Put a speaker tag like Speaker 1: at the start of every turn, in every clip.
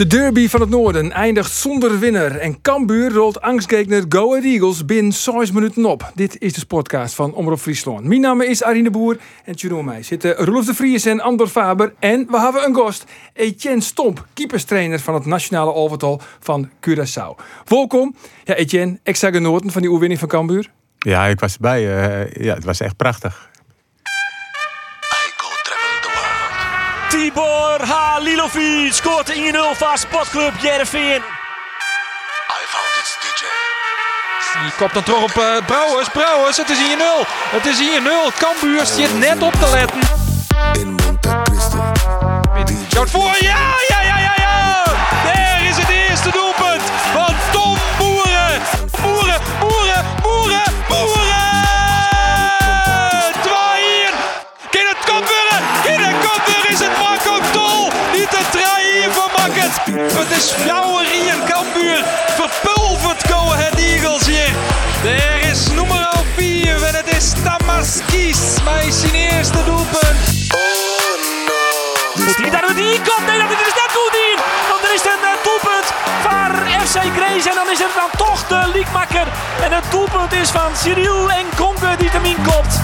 Speaker 1: De derby van het noorden eindigt zonder winnaar en Cambuur rolt angstgekner Go Ahead Eagles binnen 6 minuten op. Dit is de sportcast van Omroep Friesland. Mijn naam is Arine Boer en tegenover mij zitten Roelof de Vries en Andor Faber. En we hebben een gast, Etienne Stomp, keeperstrainer van het nationale overtal van Curaçao. Welkom. Ja, Etienne, extra genoten van die oerwinning van Cambuur?
Speaker 2: Ja, ik was erbij. eh, ja, het was echt prachtig.
Speaker 3: Tibor Halilovic scoort de 1-0 van Sportclub Jereveen.
Speaker 4: I found its DJ.
Speaker 1: Die kopt dan terug op uh, Brouwers. Brouwers, het is hier 0. Het is hier 0. Cambuur zit net op te letten.
Speaker 4: In Monte Cristo.
Speaker 1: Voor. Ja, ja, Het is fjouwer in Cambuur. Verpulvert Go Ahead Eagles hier. Daar is nummer 4 en het is Tamaskis. Met zijn eerste doelpunt.
Speaker 3: Hij daar die komt? Nee, dat is net goed in. Want er is een eh, doelpunt van FC Grace. En dan is het dan toch de liekmakker. En het doelpunt is van Cyril en Konke die hem inkopt.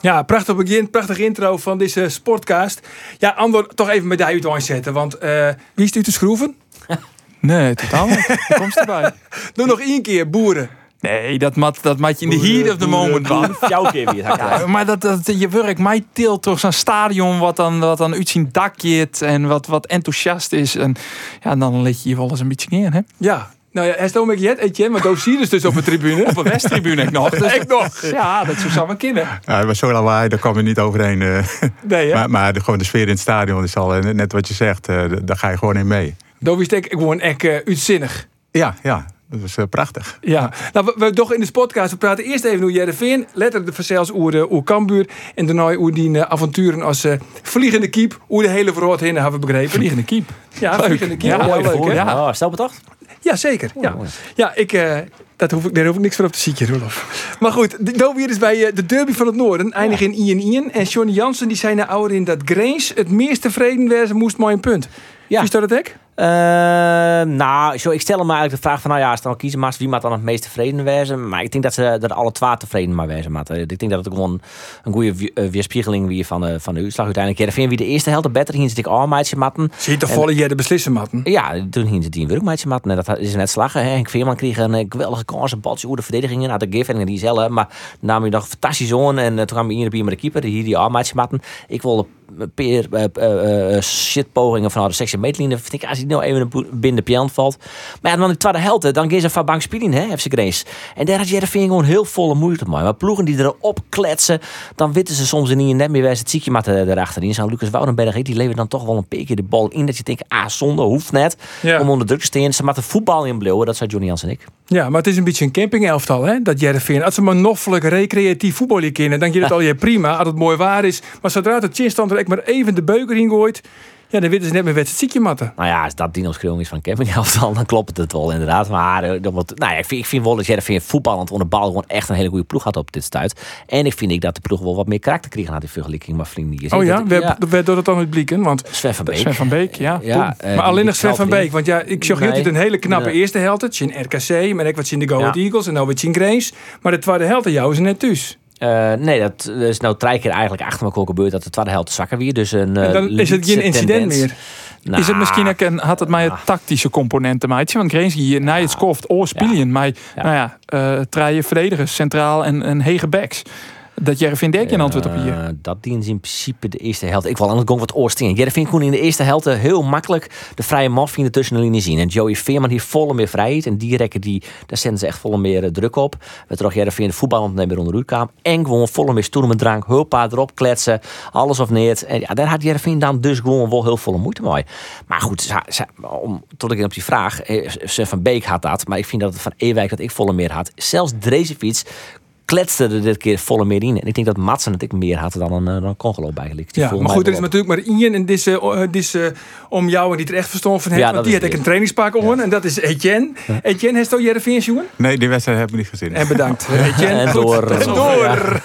Speaker 1: Ja, prachtig begin, prachtig intro van deze sportcast. Ja, Andor, toch even met de uit zetten, want eh, wie is u te schroeven?
Speaker 5: Nee, totaal niet. Hoe komt erbij?
Speaker 1: Doe nog één keer, boeren.
Speaker 5: Nee, dat mat, dat mat je in de heat of the moment van.
Speaker 3: Jouw keer weer.
Speaker 5: Ja, maar dat, dat, je werk mij tilt toch zo'n stadion wat dan, wat dan uit zijn dak jit en wat, wat enthousiast is. En ja, dan let je je wel eens een beetje neer, hè?
Speaker 1: Ja, nou ja, hij staat met je Etienne, maar is dus op de tribune.
Speaker 5: Op een westtribune ik nog. Dus
Speaker 1: Ik nog.
Speaker 5: ja, dat zou samen kunnen.
Speaker 2: Ja, het was zo lawaai, daar kwam je niet overheen. eh.
Speaker 1: Nee, hè?
Speaker 2: maar maar de, gewoon de sfeer in het stadion is al, eh, net wat je zegt, eh, daar ga je gewoon in mee.
Speaker 1: Dovies denk ik gewoon echt uitzinnig.
Speaker 2: Ja, ja, dat was eh, prachtig.
Speaker 1: Ja, nou, we, we toch in de podcast, we praten eerst even hoe Jereveen, letterlijk de verzels oer de oer Kambuur en daarna hoe die avonturen als eh, vliegende kiep, hoe de hele verhaal heen hebben we begrepen.
Speaker 5: Vliegende kiep.
Speaker 1: Ja, vliegende kiep.
Speaker 5: Ja,
Speaker 1: Ja,
Speaker 5: mooi
Speaker 1: leuk,
Speaker 5: voor,
Speaker 1: hè?
Speaker 5: ja.
Speaker 3: Oh, stel bedacht.
Speaker 1: Ja, zeker. Ja, ja ik, eh, dat hoef ik, daar hoef ik niks voor op te zieken, Rolof. Maar goed, Dovi is bij eh, de derby van het Noorden, eindig in Ian Ian. En Johnny Jansen die zei na ouder in dat Grace het meest tevreden wezen moest maar een punt.
Speaker 6: Ja.
Speaker 1: Is dat het hek?
Speaker 6: Eh, nou, zo, ik stel hem eigenlijk de vraag van, nou ja, als dan kiezen maar wie maakt dan het meest tevreden wezen. Maar ik denk dat ze dat alle twee tevreden maar wezen moeten. Ik denk dat het gewoon een goede we- eh, weerspiegeling weer van, de van de uitslag uiteindelijk. Ja, vind wie de eerste helft de beter ging, zit ik al meidje matten.
Speaker 1: Zie je toch volle jij de beslissen, matten?
Speaker 6: Ja, toen ging ze tien werkmeidje matten. En dat is net slagen. Henk Veerman kreeg een eh, geweldige kans, een baltje hoe de verdediging in. Had de gif en die zelf. Maar nam je nog fantastisch on. En eh, toen kwam je hier met de keeper, die hier die matten. Ik wilde peer eh, shitpogingen van de sectie meetline. Vind ik als hij nou even binnen de pian valt. Maar ja, dan de tweede helft, dan gaan ze van bank spelen, hè, FC Grace. En daar had Jereveen gewoon heel volle moeite mee. Maar ploegen die erop kletsen, dan weten ze soms niet net meer bij het ziekje maar erachterin. Zo'n Lucas Woudenberg, die levert dan toch wel een beetje de bal in. Dat je denkt, ah, zonde, hoeft net.
Speaker 1: Ja.
Speaker 6: Om onder druk te staan. Ze moeten voetbal in bleven, dat zei Johnny Jans en ik.
Speaker 1: Ja, maar het is een beetje een campingelftal, hè? Dat Jereveen. Als ze maar noffelijk recreatief voetbalje kennen, dan je het al je prima, als het mooi waar is. Maar zodra het chinstand echt maar even de beuker in gooit, ja, dan weten ze net wat het ziekje matten.
Speaker 6: Nou ja, als dat Dino schreeuwing is van campinghelftal, dan klopt het wel inderdaad. Maar eh, dan nou ja, ik, vind, ik vind wel dat Jereveen voetballend onder de bal gewoon echt een hele goede ploeg had op dit stuit. En ik vind ik dat de ploeg wel wat meer karakter kreeg had in vergelijking met vrienden. die
Speaker 1: Oh ja,
Speaker 6: Dat-
Speaker 1: we hebben we door het dan uit blikken, want...
Speaker 6: Sven van Beek.
Speaker 5: Sven van Beek, ja.
Speaker 6: Ja, eh,
Speaker 1: maar
Speaker 6: die-
Speaker 1: alleen
Speaker 6: die
Speaker 1: nog Sven van. Beek, want ja, ik zag
Speaker 6: Nee.
Speaker 1: jullie een hele knappe
Speaker 6: Nee.
Speaker 1: eerste helft. Het is in RKC, maar ik wat in de Go
Speaker 6: Ja.
Speaker 1: Eagles en nou wat in Grace. Maar de tweede helft aan jou is net thuis.
Speaker 6: Eh, nee, dat is nou drie keer eigenlijk achter elkaar gebeurd dat de tweede helft zwakker weer. Dus een,
Speaker 1: En
Speaker 6: eh,
Speaker 1: dan is het geen incident
Speaker 6: tendens.
Speaker 1: meer.
Speaker 6: Nou,
Speaker 5: is het misschien ook een, had het mij een
Speaker 6: Ah.
Speaker 5: tactische component te maken? Want Grace hier na het skoft oorspelen, maar nou ja, eh treien verdedigers centraal en, en hege backs. Dat Jereveen Dek een antwoord op hier.
Speaker 6: Eh, dat dient in principe de eerste helft. Ik wil anders gewoon wat oorstingen. Jereveen kon in de eerste helft eh, heel makkelijk de vrije vinden tussen de linies zien. En Joey Veerman hier volle meer vrijheid. En die rekken die, daar zetten ze echt volle meer eh, druk op. We toch Jereveen de voetbal meer onder de kwam. En gewoon volle meer stoelen met drank. Hulpa erop kletsen. Alles of niet. En ja, daar had Jereveen dan dus gewoon wel heel volle moeite mee. Maar goed, om, tot ik op die vraag. van Beek had dat. Maar ik vind dat het van Ewijk dat ik volle meer had. Zelfs Drezefiets kletste er dit keer volle meer in. En ik denk dat Matsen het ik meer had dan een, eh, dan Congolo. Die
Speaker 1: Ja, maar goed, er is natuurlijk maar één en dit is, eh, dit is eh, om jou en die er echt verstand van heeft.
Speaker 6: Ja,
Speaker 1: want die had ik
Speaker 6: het.
Speaker 1: een trainingspak on en dat is Etienne. Etienne, heeft al Jereveen jongen?
Speaker 2: Nee, die wedstrijd heb ik niet gezien.
Speaker 1: En bedankt. Etienne.
Speaker 6: En
Speaker 1: Goed.
Speaker 6: door.
Speaker 1: En door.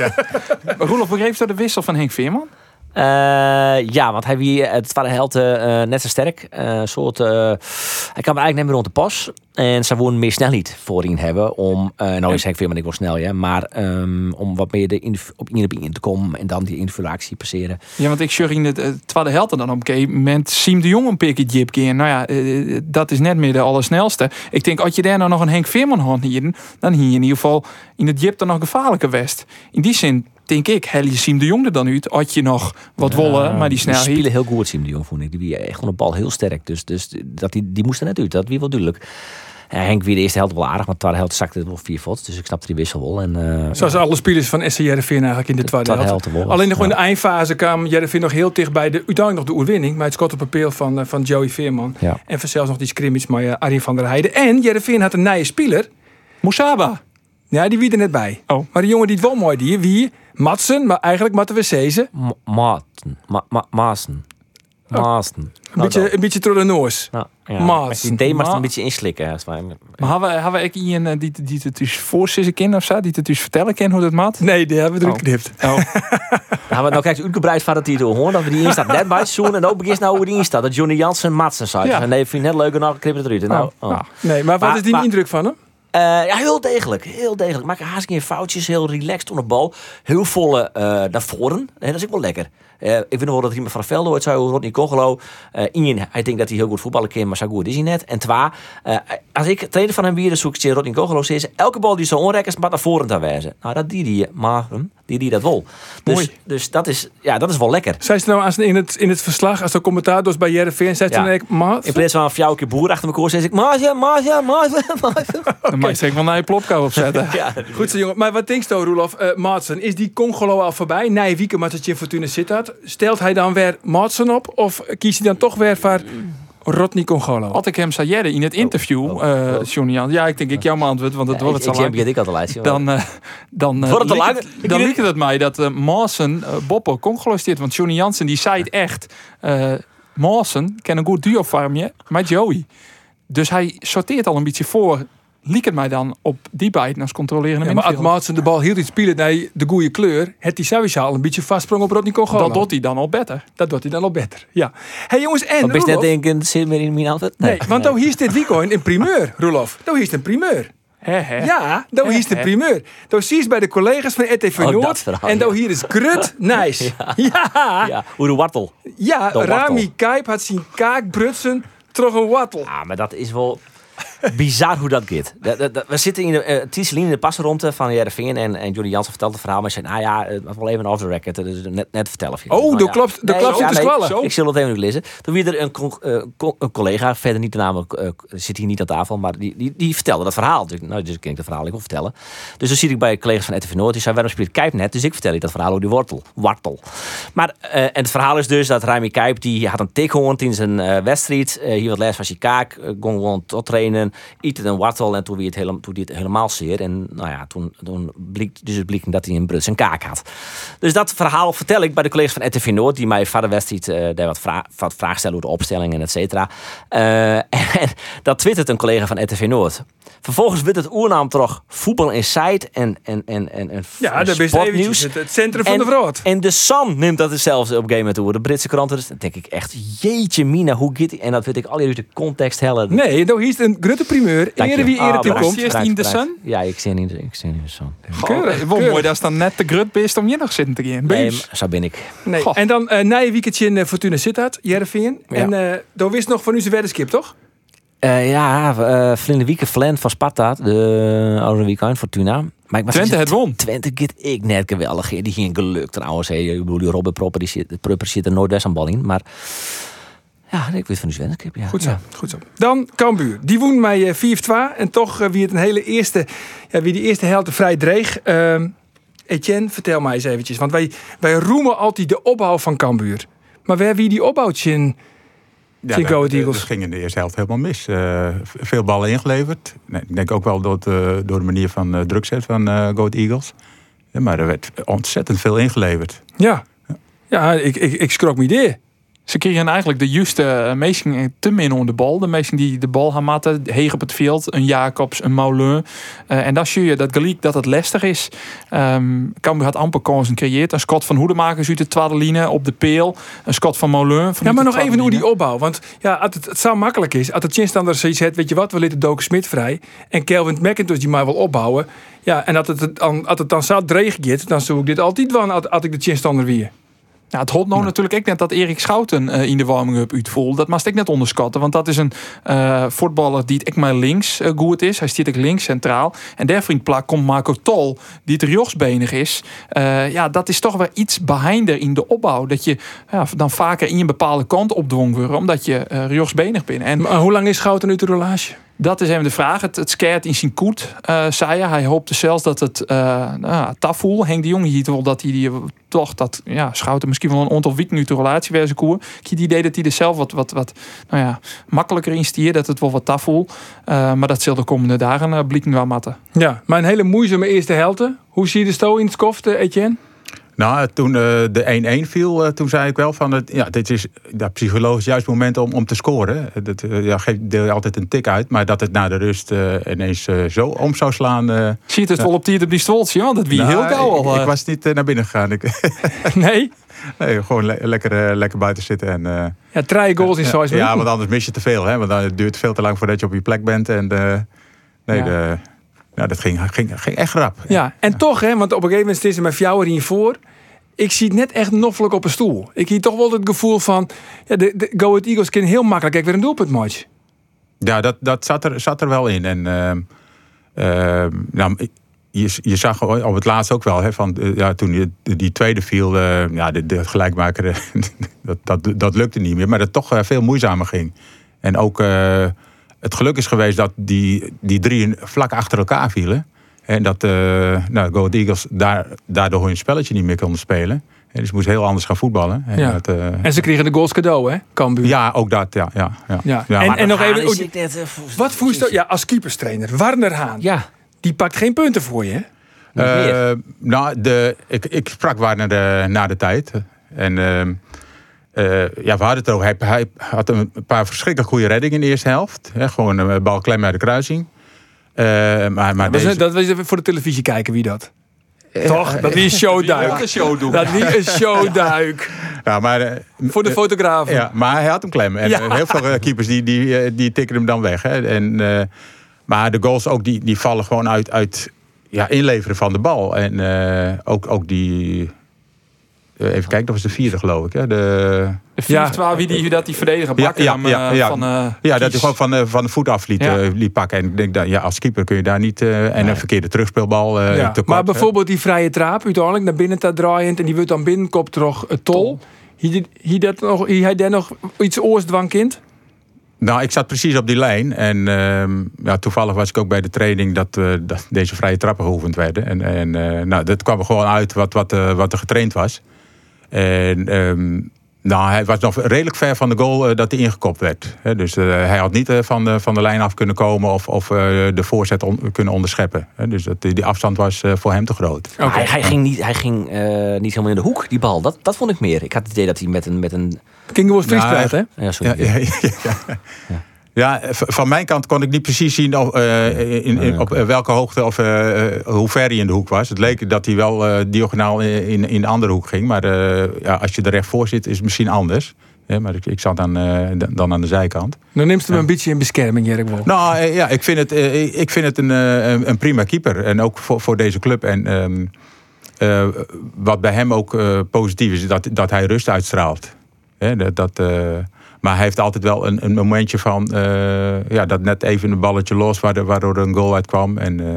Speaker 5: Roelof, begreep je de wissel van Henk Veerman?
Speaker 6: Eh, ja, want hij wie het waren helden eh net zo sterk. Eh, soort, eh, hij kwam eigenlijk net meer rond de pas. En ze wouden meer snelheid voorin hebben. Om, eh nou is Henk Veerman ik wel snel, ja. Maar ehm, om wat meer de op ieder in te komen. En dan die individuactie passeren.
Speaker 5: Ja, want ik zag in het eh, tweede helft dan op een gegeven moment Siem de Jong een pikje jip keer. Nou ja, eh, dat is net meer de allersnelste. Ik denk, als je daar nou nog een Henk Veerman had hier, dan hier in ieder geval in het jip dan nog gevaarlijker west. In die zin denk ik, hel je Siem de Jong er dan uit, had je nog wat wollen, maar die
Speaker 6: Die
Speaker 5: snelheid.
Speaker 6: spelen heel goed, Siem de Jong, vond ik. Die wie echt gewoon de bal heel sterk. Dus, dus dat die, die moest er net uit. Dat wie wel duidelijk. Ja, Henk weer de eerste helft wel aardig, maar de helft zakte het wel vier voet. Dus ik snapte die wissel wel. En, eh,
Speaker 1: Zoals alle spelers van SC Jereveen eigenlijk in de tweede helft. Alleen nog in de
Speaker 6: Ja.
Speaker 1: eindfase kwam Jereveen nog heel dicht bij de, uiteindelijk nog de oerwinning. Maar het schot op papier van, eh, van Joey Veerman.
Speaker 6: Ja.
Speaker 1: En zelfs nog die scrimmage met eh, Arjen van der Heijden. En Jereveen had een nieuwe speler.
Speaker 5: Moesaba.
Speaker 1: Ja, die wie er net bij.
Speaker 5: Oh.
Speaker 1: Maar de jongen die het wel mooi die, wie? Matsen, maar eigenlijk moeten we Cezen.
Speaker 6: Ma- Maarten. Ma- Ma- Maassen. Maassen.
Speaker 1: Een beetje, een beetje.
Speaker 6: Nou, ja. Die thee maar
Speaker 5: Ma-
Speaker 6: een beetje inslikken.
Speaker 5: Maar hebben we, hebben we ook iemand eh, die, die het dus voorzissen kennen of zo? Die het dus vertellen kan hoe dat maat?
Speaker 1: Nee, die hebben we
Speaker 5: Oh.
Speaker 1: geknipt.
Speaker 5: Oh.
Speaker 6: Nou, hebben we nou kijk uitgebreid van het titel hoor. Dat we die in staat net bij het seizoen. En ook begint nou hoe die in staat. Dat Johnny Jansen Matsen zei. Nee, vind ik net leuk en dan knippen het eruit. Nou, oh.
Speaker 5: Nou,
Speaker 1: Nee, maar wat is die indruk van hem?
Speaker 6: Eh, ja, heel degelijk. Heel degelijk. Maak haast geen foutjes. Heel relaxed onder de bal. Heel volle eh naar voren. En dat is ook wel lekker. Eh, ik vind nog wel dat iemand van ooit zei, hoe Rodney Congolo. Eh Ian, hij denkt dat hij heel goed voetballen kan, maar zo goed is hij net. En twa, eh, als ik trainer van hem weer, dan zoek ik Rodney Congolo steeds. Elke bal die zo onrek is, maar naar voren te wijzen. Nou, dat die die, maar hm, die die dat wel. Dus,
Speaker 1: Mooi.
Speaker 6: dus dat is, ja, dat is wel lekker.
Speaker 1: Zij ze nou als in het, in het verslag, als de commentators bij Jereveen, zei ze
Speaker 6: Ja.
Speaker 1: dan maat?
Speaker 6: In plaats van een fjouwke boer achter elkaar, zeg ik, Maasje, Maasje, Maasje, Maasje.
Speaker 5: Dan mag je wel naar je plopkou opzetten.
Speaker 6: Ja,
Speaker 1: Goed zo, jongen. Maar wat denk je, Roelof? Eh Maatsen, is die Congolo al voorbij? Nee, wieken maar dat je Fortuna zit Stelt hij dan weer Maatsen op? Of kiest hij dan toch weer voor Rodney Congolo?
Speaker 5: Had ik hem zei in het interview, eh Johnny Jan. Ja, ik denk ik jou maar antwoord, want het wordt het
Speaker 6: ik,
Speaker 5: zo lang.
Speaker 6: ik lijstje.
Speaker 5: Dan, dan,
Speaker 6: Wordt het
Speaker 5: dan liep het mij dat eh Maassen eh Boppe congolesteert. Want Johnny Jansen die zei het echt. eh Maassen ken een goed duo farmje met Joey. Dus hij sorteert al een beetje voor. Liek het mij dan op die bijt als controlerende
Speaker 1: Ja, maar als
Speaker 5: middenvelder.
Speaker 1: Maatsen de bal heel iets spelen naar de goede kleur, heeft hij sowieso al een beetje vastsprong op Rodney Congolo.
Speaker 5: Dat doet hij dan al beter.
Speaker 1: Dat doet hij dan al beter. Ja. hey, jongens, en
Speaker 6: Maar ben je net denken, zit meer in mijn antwoord?
Speaker 1: Nee, want dan hier is dit weekend een primeur, Roelof. Dan hier is een primeur.
Speaker 5: Hè, hè.
Speaker 1: Ja, dan hier is de primeur. Dan zie je bij de collega's van RTV
Speaker 6: Oh, dat
Speaker 1: Noord.
Speaker 6: verhaal,
Speaker 1: En dan
Speaker 6: ja.
Speaker 1: hier is Grut Nice. Ja, ja.
Speaker 6: Ja, hoe de wartel. De
Speaker 1: Rami
Speaker 6: wattel.
Speaker 1: Kuip had zien kaak brutsen terug een wattel.
Speaker 6: Ja, maar dat is wel bizar hoe dat gaat. Dat- dat- dat- We zitten in de uh, in de passenrondte van Jereveen en, en Johnny Jansen vertelt het verhaal. Maar hij zei, nou ja, het was wel even off the record. Dus net, net vertellen.
Speaker 1: Oh,
Speaker 6: Nou ja.
Speaker 1: de klap zit te squallen.
Speaker 6: Ik zal het even lezen. Toen weer er een, eh, co- een collega, verder niet de naam, eh, zit hier niet aan tafel, maar die, die, die vertelde dat verhaal. Dus, nou, dus ken ik het verhaal, ik wil vertellen. Dus dan zit ik bij collega's van RTV Noord. Die zei, waarom speelt Kijp net? Dus ik vertel je dat verhaal over die wortel. Wartel. Maar eh, en het verhaal is dus dat Rami Kijp, die had een tikhoorn in zijn eh, wedstrijd. Eh, hier wat les van zijn kaak. eh, kon gewoon tot trainen. Eten een wartel. En toen, wie het helemaal, toen die het helemaal zeer. En nou ja, toen, toen bleek dus het bleek dat hij een bruts en kaak had. Dus dat verhaal vertel ik bij de collega's van RTV Noord. Die mij van de wedstrijd eh, daar wat, vra wat vragen stellen over de opstelling en et cetera. Eh, en dat twittert een collega van RTV Noord. Vervolgens wordt het oernaam toch voetbal inside en, en, en, en, en
Speaker 1: Ja, dat is
Speaker 6: sportnieuws.
Speaker 1: eventjes het, het centrum van
Speaker 6: En-
Speaker 1: de vrood.
Speaker 6: En de Sun neemt dat zelfs op een gegeven moment over. De Britse kranten. Dus dan denk ik echt, jeetje mina, hoe gaat die? En dat weet ik al de context hellen.
Speaker 1: Nee, dan hier is een grutte primeur.
Speaker 6: Dank je.
Speaker 1: Eerder wie
Speaker 6: Ah,
Speaker 1: eerder toekomt.
Speaker 5: Is die in de Sun?
Speaker 6: Ja, ik zie in de, ik zie in de Sun.
Speaker 1: Keurig, keurig.
Speaker 5: mooi dat is dan net de grut best om je nog zitten te gaan.
Speaker 6: Nee, zo ben ik.
Speaker 1: Nee. En dan uh, na je weekendje in eh, Fortuna Sittard, Jereveen.
Speaker 6: Ja.
Speaker 1: En eh dan wist nog van u zijn weddenskip, toch?
Speaker 6: Eh, ja, uh, Vlinde Wieken Flent van Sparta, de oude weekend Fortuna. Maar ik was
Speaker 5: Twente het won.
Speaker 6: Twente gaat ik net geweldig. Die ging geluk trouwens. hè. Ik bedoel, die Robert Propper, die zit, Prupper zit er nooit best aan bal in. Maar ja, ik weet van die Svenskip. Ja.
Speaker 1: Goed zo,
Speaker 6: Ja.
Speaker 1: goed zo. Dan Cambuur. Die woon mij eh, 4-2. En toch eh, wie het een hele eerste, ja, wie die eerste helft vrij dreeg. Ehm, Etienne, vertel mij eens eventjes. Want wij, wij roemen altijd de opbouw van Cambuur. Maar waar wie die opbouwtje in...
Speaker 2: Dat-
Speaker 1: Ahead Eagles.
Speaker 2: Dat ging in de eerste helft helemaal mis. Eh, veel ballen ingeleverd. Nee, ik denk ook wel door, eh, door de manier van eh druk zetten van eh Go Ahead Eagles. Ja, maar er werd ontzettend veel ingeleverd.
Speaker 1: Ja. Ja, ik, ik, ik schrok me idee.
Speaker 5: Ze kregen eigenlijk de juiste uh, meesten te min onder de bal. De meesten die de bal gaan matten, heeg op het veld, een Jacobs, een Moulin. Uh, en dan zie je dat gelijk dat het lastig is. Um, Cambuur had amper kansen gecreëerd. Een Scott van Hoedemakers uit de tweede linie op de peel. Een Scott van Moulin.
Speaker 1: Ja, maar nog even hoe die opbouw. Want ja, het, het zou makkelijk is. Als de chinstander zoiets heeft, weet je wat, we laten Doken Smit vrij. En Kelvin McIntosh die maar wil opbouwen. Ja, en als het, dan, als het dan zo dreig gaat, dan zou ik dit altijd wel als, als ik de chinstander weer.
Speaker 5: Ja, het hot nou natuurlijk ook net dat Erik Schouten uh, in de warming-up uitvoelde. Dat mag ik net onderschatten. Want dat is een uh, voetballer die het echt maar links uh, goed is. Hij stiert ook links centraal. En daar vriend plak komt Marco Tol, die het rechtsbenig is. ja, dat is toch wel iets behinder in de opbouw. Dat je ja, dan vaker in een bepaalde kant opdwongen wordt. Omdat je uh, rechtsbenig bent. En,
Speaker 1: maar hoe lang is Schouten nu de relage?
Speaker 5: Dat is even de vraag. Het, het in zijn koet, uh, zei hij. Hij hoopte zelfs dat het uh, nou, tafel. Henk de Jong hier wel dat hij die, toch dat ja, Schouten misschien wel een aantal weken nu de relatie weer zijn koer. Ik heb het idee dat hij er zelf wat, wat, wat nou ja, makkelijker in stier. Dat het wel wat tafel. Uh, maar dat zal de komende dagen uh, blikken wel matten.
Speaker 1: Ja, maar een hele moeizame eerste helte. Hoe zie je de sto in het koft, Etienne?
Speaker 2: Nou, toen uh, de 1-1 viel, uh, toen zei ik wel van... Het, ja, dit is dat psychologisch juist moment om, om te scoren. Dat uh, ja, geeft, deel je altijd een tik uit. Maar dat het na de rust ineens zo om zou slaan...
Speaker 5: Zie je het wel op die op die stoltje? Want dat wie nou, heel gauw al.
Speaker 2: Ik, ik, was niet naar binnen gegaan. Ik,
Speaker 1: nee?
Speaker 2: Nee, gewoon le lekker, lekker buiten zitten. En,
Speaker 1: ja, drie goals in zo'n
Speaker 2: Ja, want anders mis je te veel. Hè? Want dan duurt het veel te lang voordat je op je plek bent. En nee, ja. de... Nou, dat ging, ging, ging echt rap.
Speaker 1: Ja, en ja. toch, hè, want op een gegeven moment is er met jou erin voor. Ik zie het net echt noffelijk op een stoel. Ik zie toch wel het gevoel van. Ja, de, de Go Ahead Eagles kunnen heel makkelijk kijk, weer een doelpunt match.
Speaker 2: Ja, dat, dat zat, er, zat er wel in. En uh, uh, nou, je, je zag op het laatst ook wel, hè, van, uh, ja, toen die, die tweede viel, ja, de, de gelijkmaker, dat, dat, dat lukte niet meer. Maar dat het toch veel moeizamer ging. En ook het geluk is geweest dat die, die drie vlak achter elkaar vielen. En dat uh, nou, Go Eagles daar, daardoor hun spelletje niet meer konden spelen. En dus moest heel anders gaan voetballen. En,
Speaker 1: ja.
Speaker 2: dat, uh,
Speaker 1: en ze kregen de goals cadeau, hè? Cambuur.
Speaker 2: Ja, ook dat. Ja, ja, ja.
Speaker 1: ja. ja en, en nog even.
Speaker 6: Oh, net, uh,
Speaker 1: wat voest je? Ja, als keeperstrainer, Warner Haan.
Speaker 6: Ja.
Speaker 1: Die pakt geen punten voor je,
Speaker 2: hè? Uh, nou, de, ik, ik sprak Warner de, na de tijd. En ehm, ja, we hadden het over. Hij, hij, had een paar verschrikkelijk goede reddingen in de eerste helft. Gewoon een bal klem uit de kruising. Uh, maar, maar
Speaker 1: dat,
Speaker 2: deze...
Speaker 1: is, dat is voor de televisie kijken wie dat. Toch? Dat wie een showduik.
Speaker 5: Een.
Speaker 1: Dat wie een showduik.
Speaker 2: Ja, maar, uh,
Speaker 1: voor de fotografen.
Speaker 2: Ja, maar hij had hem klem. En ja. heel veel keepers die, die, die tikken hem dan weg. Hè. En, uh, maar de goals ook, die, die vallen gewoon uit, uit ja, inleveren van de bal. En ook, ook die... Even kijken, dat was de vierde geloof ik. Hè. De,
Speaker 5: de vier, ja. wie, die, dat die verdediger bakken
Speaker 2: ja, ja, ja, ja.
Speaker 5: van uh,
Speaker 2: Ja, dat hij gewoon van, uh, van de voet af liet, ja. uh, liet pakken. En ik denk dat ja, als keeper kun je daar niet... en nee. een verkeerde terugspeelbal ja. te
Speaker 1: Maar bijvoorbeeld die vrije traap uiteindelijk naar binnen te draaiend... en die wordt dan binnenkop terug het tol. Hier dat nog, hij daar nog iets oorsdwangkind?
Speaker 2: Nou, ik zat precies op die lijn. En uh, ja, toevallig was ik ook bij de training dat, uh, dat deze vrije trappen geoefend werden. En, en uh, nou, dat kwam er gewoon uit wat, wat, wat er getraind was. En um, nou, hij was nog redelijk ver van de goal uh, dat hij ingekopt werd. He, dus uh, hij had niet uh, van, de, van de lijn af kunnen komen of, of de voorzet on, kunnen onderscheppen. He, dus dat, die afstand was voor hem te groot.
Speaker 6: Okay. Hij, hij, ging, niet, hij ging niet helemaal in de hoek, die bal. Dat, dat vond ik meer. Ik had het idee dat hij met een... Met een...
Speaker 1: King was Fries nou, hè?
Speaker 6: Ja, sorry.
Speaker 2: Ja, ja, ja, ja. Van mijn kant kon ik niet precies zien of, uh, in, in, op welke hoogte of uh, hoe ver hij in de hoek was. Het leek dat hij wel uh, diagonaal in, in de andere hoek ging. Maar ja, als je er recht voor zit, is het misschien anders. Ja, maar ik, ik zat dan, dan aan de zijkant.
Speaker 1: Dan neemt hem een beetje in bescherming, Jerk Wol.
Speaker 2: Nou ja, ik vind het, ik vind het een, een prima keeper. En ook voor, voor deze club. En um, wat bij hem ook positief is, dat, dat hij rust uitstraalt. dat... dat maar hij heeft altijd wel een, een momentje van... Uh, ja, dat net even een balletje los waardoor, waardoor er een goal uitkwam. En, uh,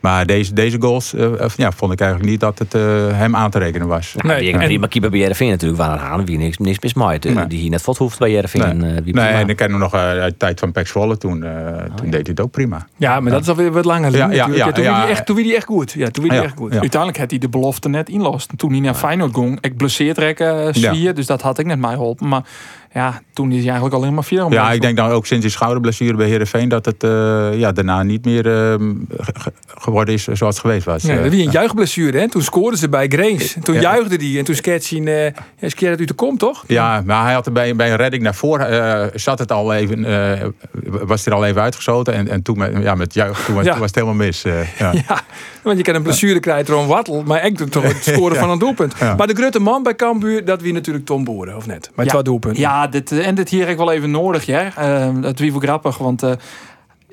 Speaker 2: maar deze, deze goals uh, ja, vond ik eigenlijk niet dat het hem aan te rekenen was.
Speaker 6: Nou, nee, die en, prima keeper bij Jereveen natuurlijk waren aan. Wie niks, niks mis mee. Nee. Die hier net wat hoeft bij Jereveen.
Speaker 2: Nee, nee en ik ken hem nog uit de tijd van Pek Zwolle. Toen, oh, toen ja. deed hij het ook prima.
Speaker 1: Ja, maar dat is alweer wat langer. Ja, ja, ja, toen ja, echt, toen echt goed. Ja, toen echt goed.
Speaker 5: Uiteindelijk had hij de belofte net inlost. Toen hij naar Feyenoord ging, ik blesseerd rekken, sfeer. Dus dat had ik net mij geholpen. Maar ja, toen is hij eigenlijk alleen maar vier.
Speaker 2: Ja, ik denk dan ook sinds die schouderblessure bij Heerenveen dat het eh, ja, daarna niet meer ehm, ge- geworden is zoals het geweest was.
Speaker 1: Nee,
Speaker 2: Eh,
Speaker 1: dat was een juichblessure, hè? Toen scoorden ze bij Grains. En toen
Speaker 2: Ja.
Speaker 1: juichte die en toen skeert hij eh ja, skeert het uit de kom, toch?
Speaker 2: Ja, maar hij had er bij, bij een redding naar voren, eh, zat het al even, eh, was er al even uitgeschoten. En, en toen, met, ja, met juich, toen,
Speaker 1: Ja.
Speaker 2: toen was het helemaal mis. eh, ja.
Speaker 1: Ja, want je kan een blessure krijgen door een wattel, maar echt toch het scoren van een doelpunt.
Speaker 2: Ja.
Speaker 1: Maar de grote man bij Cambuur, dat wie natuurlijk Tom Boeren, of net? Met
Speaker 5: ja,
Speaker 1: twee doelpunten.
Speaker 5: Ja, dit, eh, en dit hier heb ik wel even nodig, ja. Eh, dat is wel grappig, want eh,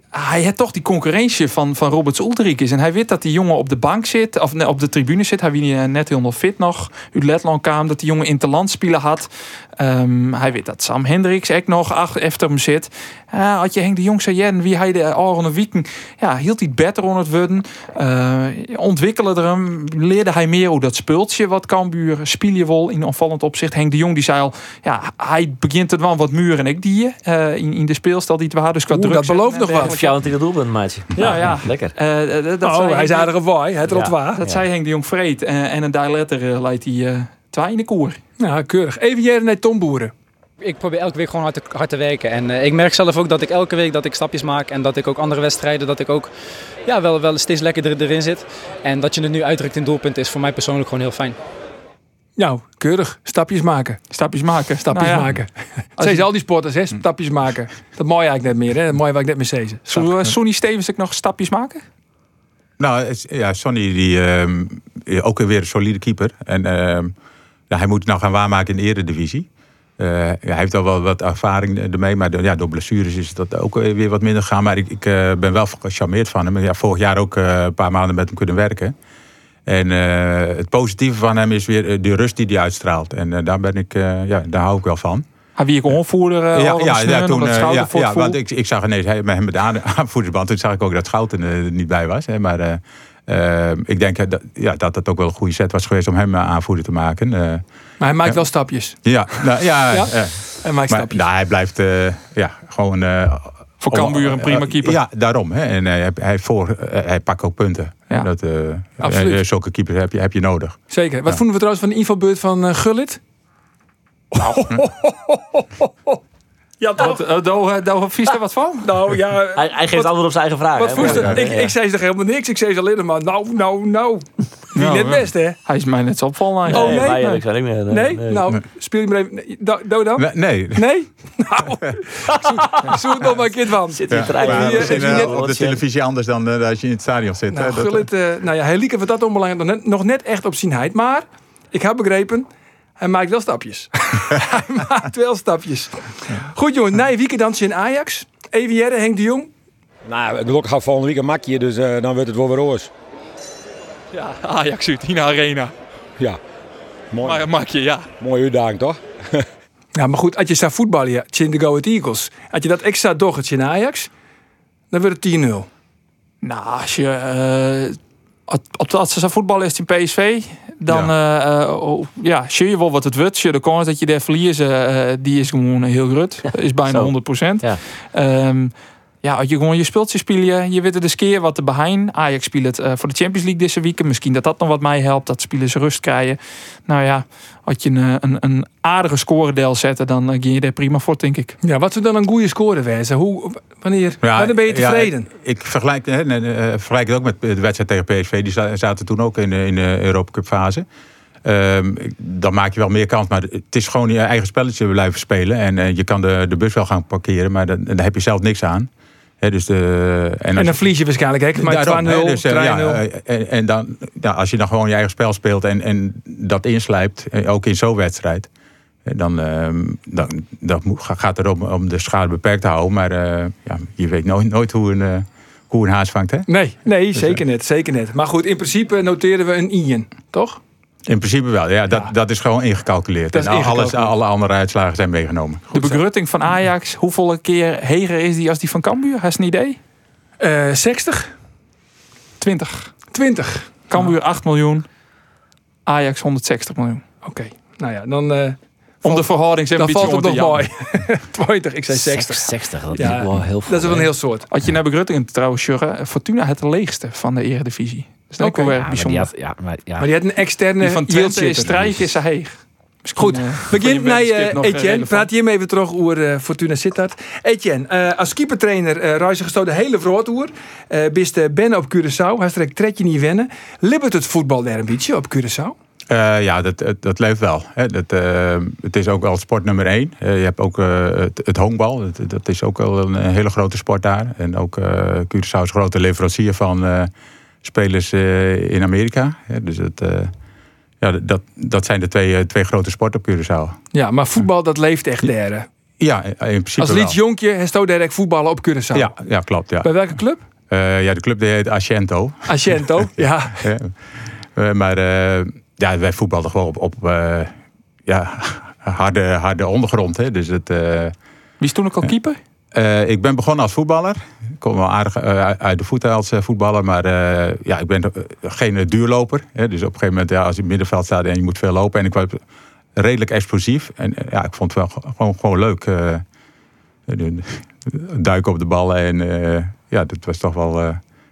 Speaker 5: hij heeft toch die concurrentie van, van Roberts Ulrikes. En hij weet dat die jongen op de bank zit, of nee, op de tribune zit. Hij wie net helemaal fit nog. Uit Letland kwam, dat die jongen interland spelen had. Ehm, hij weet dat Sam Hendricks ook nog achter hem zit. Eh, had je Henk de Jong zei, ja, wie hij de Aron Wieken, ja, hield hij beter onder het worden. Eh ontwikkelde er hem, leerde hij meer hoe dat speeltje wat Cambuur spelen wil in opvallend opzicht. Henk de Jong die zei al, ja, hij begint het wel wat muren en ik die eh, in, in de speelstijl die het waren. Dus qua
Speaker 1: Oeh,
Speaker 5: druk
Speaker 1: dat belooft nog wat.
Speaker 6: Of jou een tegen doelpunt, maatje.
Speaker 5: Ja, ja.
Speaker 6: Lekker.
Speaker 5: Eh, dat
Speaker 1: oh,
Speaker 5: zei
Speaker 1: hij is aardige waai, het
Speaker 6: Ja.
Speaker 1: waar.
Speaker 5: Dat zei Henk de Jong vreed. En een dag later eh, leidt hij eh twee in de koer.
Speaker 1: Ja, keurig. Even jaren naar Tom Boeren.
Speaker 7: Ik probeer elke week gewoon hard te, hard te werken. En eh, ik merk zelf ook dat ik elke week dat ik stapjes maak. En dat ik ook andere wedstrijden, dat ik ook ja, wel, wel steeds lekkerder erin zit. En dat je het nu uitdrukt in doelpunt is voor mij persoonlijk gewoon heel fijn.
Speaker 1: Nou, keurig. Stapjes maken.
Speaker 5: Stapjes maken.
Speaker 1: Stapjes
Speaker 5: Nou ja,
Speaker 1: maken.
Speaker 5: Als je-
Speaker 1: al die sporters, hè? Stapjes maken. Dat mooi eigenlijk net meer, hè? Dat mooi waar ik net mee zezen.
Speaker 5: Zullen we Sonny Stevens ook nog stapjes maken?
Speaker 2: Nou, het is- ja, Sonny, die, ehm, ook weer een solide keeper. En ehm, ja, hij moet nog gaan waarmaken in de eredivisie. Eh, hij heeft al wel wat ervaring ermee, maar door, ja, door blessures is dat ook weer wat minder gegaan. Maar ik, ik eh, ben wel gecharmeerd van hem. Ja, vorig jaar ook eh, een paar maanden met hem kunnen werken. En eh, het positieve van hem is weer eh, de rust die hij uitstraalt. En eh, daar, ben ik, eh, ja, daar hou ik wel van.
Speaker 5: Hij wie ik onvoerder uh,
Speaker 2: ja, ja, ja, toen, eh, ja, want ik, ik zag ineens hij, met hem met de aan- aanvoerdersband. Toen zag ik ook dat Schouten er niet bij was. Hè, maar eh, eh, ik denk eh, dat, ja, dat het ook wel een goede set was geweest om hem eh, aanvoerder te maken. Eh,
Speaker 1: Maar hij maakt wel stapjes.
Speaker 2: ja, nou, ja,
Speaker 1: Ja?
Speaker 2: eh,
Speaker 1: Hij maakt
Speaker 2: maar
Speaker 1: stapjes.
Speaker 2: nou, hij blijft eh, ja, gewoon. eh,
Speaker 5: Voor Cambuur een prima keeper.
Speaker 2: Ja, daarom. Hè. En hij, hij, voor, hij pakt ook punten.
Speaker 5: Ja.
Speaker 2: Dat, eh,
Speaker 1: Absoluut.
Speaker 2: eh, zulke keepers heb je, heb je nodig.
Speaker 1: Zeker. Wat
Speaker 2: Ja.
Speaker 1: vonden we trouwens van de infobeurt van Gullit? Ja,
Speaker 5: Wat, uh, daar daar vies er wat van?
Speaker 1: Nou ja,
Speaker 6: Hij, hij geeft
Speaker 1: Wat-
Speaker 6: antwoord op zijn eigen vraag.
Speaker 1: wat
Speaker 6: hè?
Speaker 1: voest
Speaker 6: Ja,
Speaker 1: er? Ik,
Speaker 6: ja.
Speaker 1: ik zei ze toch helemaal niks. Ik zei ze alleen maar nou, nou, nou. Wie
Speaker 5: Nou,
Speaker 1: net best, hè?
Speaker 5: Hij is mij net zo opvallen
Speaker 1: Oh, nee?
Speaker 6: eerlijk zijn, ik meer.
Speaker 1: Nee? Nou, speel je maar even. nee, Do?
Speaker 2: Nee, nee.
Speaker 1: Nee? Nou, zoek- het nog maar een keer van.
Speaker 6: Zit hier
Speaker 2: Ja, eh,
Speaker 1: net-
Speaker 2: op de televisie anders dan eh, als je in het stadion zit.
Speaker 1: Nou,
Speaker 2: hè. Dat-
Speaker 1: Gullit, eh, nou ja, hij liep wat dat onbelangrijk nog net, nog net echt op zijn heid. Maar ik heb begrepen, hij maakt wel stapjes. hij maakt wel stapjes. Goed jongen, na je weekenddansje in Ajax. Even Jerre, Henk de Jong.
Speaker 8: Nou, gelukkig gaat volgende week een makje, dus eh, dan wordt het wel weer roos.
Speaker 5: Ja, Ajax uit, in de arena.
Speaker 8: Ja, mooi,
Speaker 5: Maar maak je, ja.
Speaker 8: mooie uitdaging toch?
Speaker 1: Ja, maar goed, als je staat voetballen, ja, in de Go Ahead Eagles. Als je dat extra docht in Ajax, dan wordt het 10-0.
Speaker 5: Nou, als je eh, op, op dat ze voetballen is in PSV, dan ja. Uh, oh, ja, zie je wel wat het wordt. Zie je de kans dat je daar verliezen, uh, die is gewoon heel groot. is bijna 100
Speaker 6: Ja.
Speaker 5: Um, ja, als je gewoon je speeltje spelen, je weet er dus keer wat te behind. Ajax speelt het uh, voor de Champions League deze week. Misschien dat dat nog wat mij helpt, dat spelen ze rust krijgen. Nou ja, als je een, een, een aardige scoredel zetten, dan uh, ga je daar prima voor, denk ik.
Speaker 1: Ja, wat zou dan een goede score wezen? Hoe, wanneer,
Speaker 2: Ja,
Speaker 1: wanneer ben je tevreden?
Speaker 2: Ja, ik vergelijk, hè, uh, vergelijk het ook met de wedstrijd tegen PSV. Die zaten toen ook in, in de Europa Cup fase. Um, dan maak je wel meer kans. Maar het is gewoon je eigen spelletje blijven spelen. En uh, je kan de, de bus wel gaan parkeren. Maar dan, daar heb je zelf niks aan. He, dus de,
Speaker 1: en, en dan verlies je waarschijnlijk. Maar 2-0,
Speaker 2: dus,
Speaker 1: 3-0.
Speaker 2: Ja, en, en dan, als je dan gewoon je eigen spel speelt en, en dat inslijpt, ook in zo'n wedstrijd. Dan, um, dan, dan gaat het erom om de schade beperkt te houden. Maar ja, je weet nooit, nooit hoe een, hoe een haas vangt. Hè?
Speaker 1: Nee, nee dus, zeker net. Zeker net. Maar goed, in principe noteren we een Ian, toch?
Speaker 2: In principe wel, ja. Dat, ja. dat is gewoon ingecalculeerd.
Speaker 1: Dat is
Speaker 2: en
Speaker 1: ingecalculeerd.
Speaker 2: Alles, alle andere uitslagen zijn meegenomen.
Speaker 5: Goed de begrutting van Ajax, hoeveel keer heger is die als die van Cambuur? Has een idee?
Speaker 1: Uh, 60?
Speaker 5: 20.
Speaker 1: 20.
Speaker 5: Cambuur 8 miljoen, Ajax 160 miljoen.
Speaker 1: Oké, okay. nou ja, dan... Uh,
Speaker 5: om de verhouding zijn
Speaker 1: Dan valt het nog mooi. 20, ik zei
Speaker 6: 60.
Speaker 1: 60.
Speaker 6: 60, dat ja, is wel heel veel.
Speaker 1: Dat is wel een heel soort.
Speaker 5: Had je naar begrutting trouwens, Jurgen, Fortuna het leegste van de Eredivisie. Dat is ook wel
Speaker 6: Ja,
Speaker 5: bijzonder.
Speaker 6: maar die had, ja, maar, ja.
Speaker 1: Maar die had een externe
Speaker 5: Die van Twente is strijk is heeg.
Speaker 1: Goed,
Speaker 5: eh, je
Speaker 1: naar
Speaker 5: weddenschap
Speaker 1: eh, Etienne. Praat hier even terug over eh, Fortuna Sittard. Etienne, eh, als keepertrainer uh, reis je gestoten de hele vroegtoer. Uh, bist uh, Ben op Curaçao. Hij strekt tredje niet wennen. Libbert het voetbal daar een beetje op Curaçao?
Speaker 2: Eh, ja, dat, dat, dat leeft wel. Hè. Dat, het is ook wel sport nummer één. Eh, je hebt ook eh, het, het honkbal. Dat, dat is ook wel een, hele grote sport daar. En ook eh Curaçao is grote leverancier van eh, spelers eh, in Amerika. Dus het, eh, ja, dat, dat zijn de twee, eh, twee grote sporten op Curaçao.
Speaker 1: Ja, maar voetbal dat leeft echt daar. hè?
Speaker 2: Ja, in principe
Speaker 1: Als
Speaker 2: wel.
Speaker 1: lied jonkje, hij stoot direct voetballen op Curaçao.
Speaker 2: Ja, ja, klopt. Ja.
Speaker 1: Bij welke club?
Speaker 2: Ja, de club die heet Asiento.
Speaker 1: Asiento, ja.
Speaker 2: Ja. Maar ja, wij voetbalden gewoon op, op ja, harde, harde ondergrond. Hè. Dus het,
Speaker 5: Wie is toen ook al keeper?
Speaker 2: Eh, ik ben begonnen als voetballer. Ik kom wel aardig eh, uit de voeten als eh, voetballer. Maar ja, ik ben geen duurloper. Hè. Dus op een gegeven moment, ja, als je in het middenveld staat en je moet veel lopen. En ik was redelijk explosief. En ja, ik vond het wel gewoon, gewoon leuk. duiken op de ballen. En ja, dat was toch wel...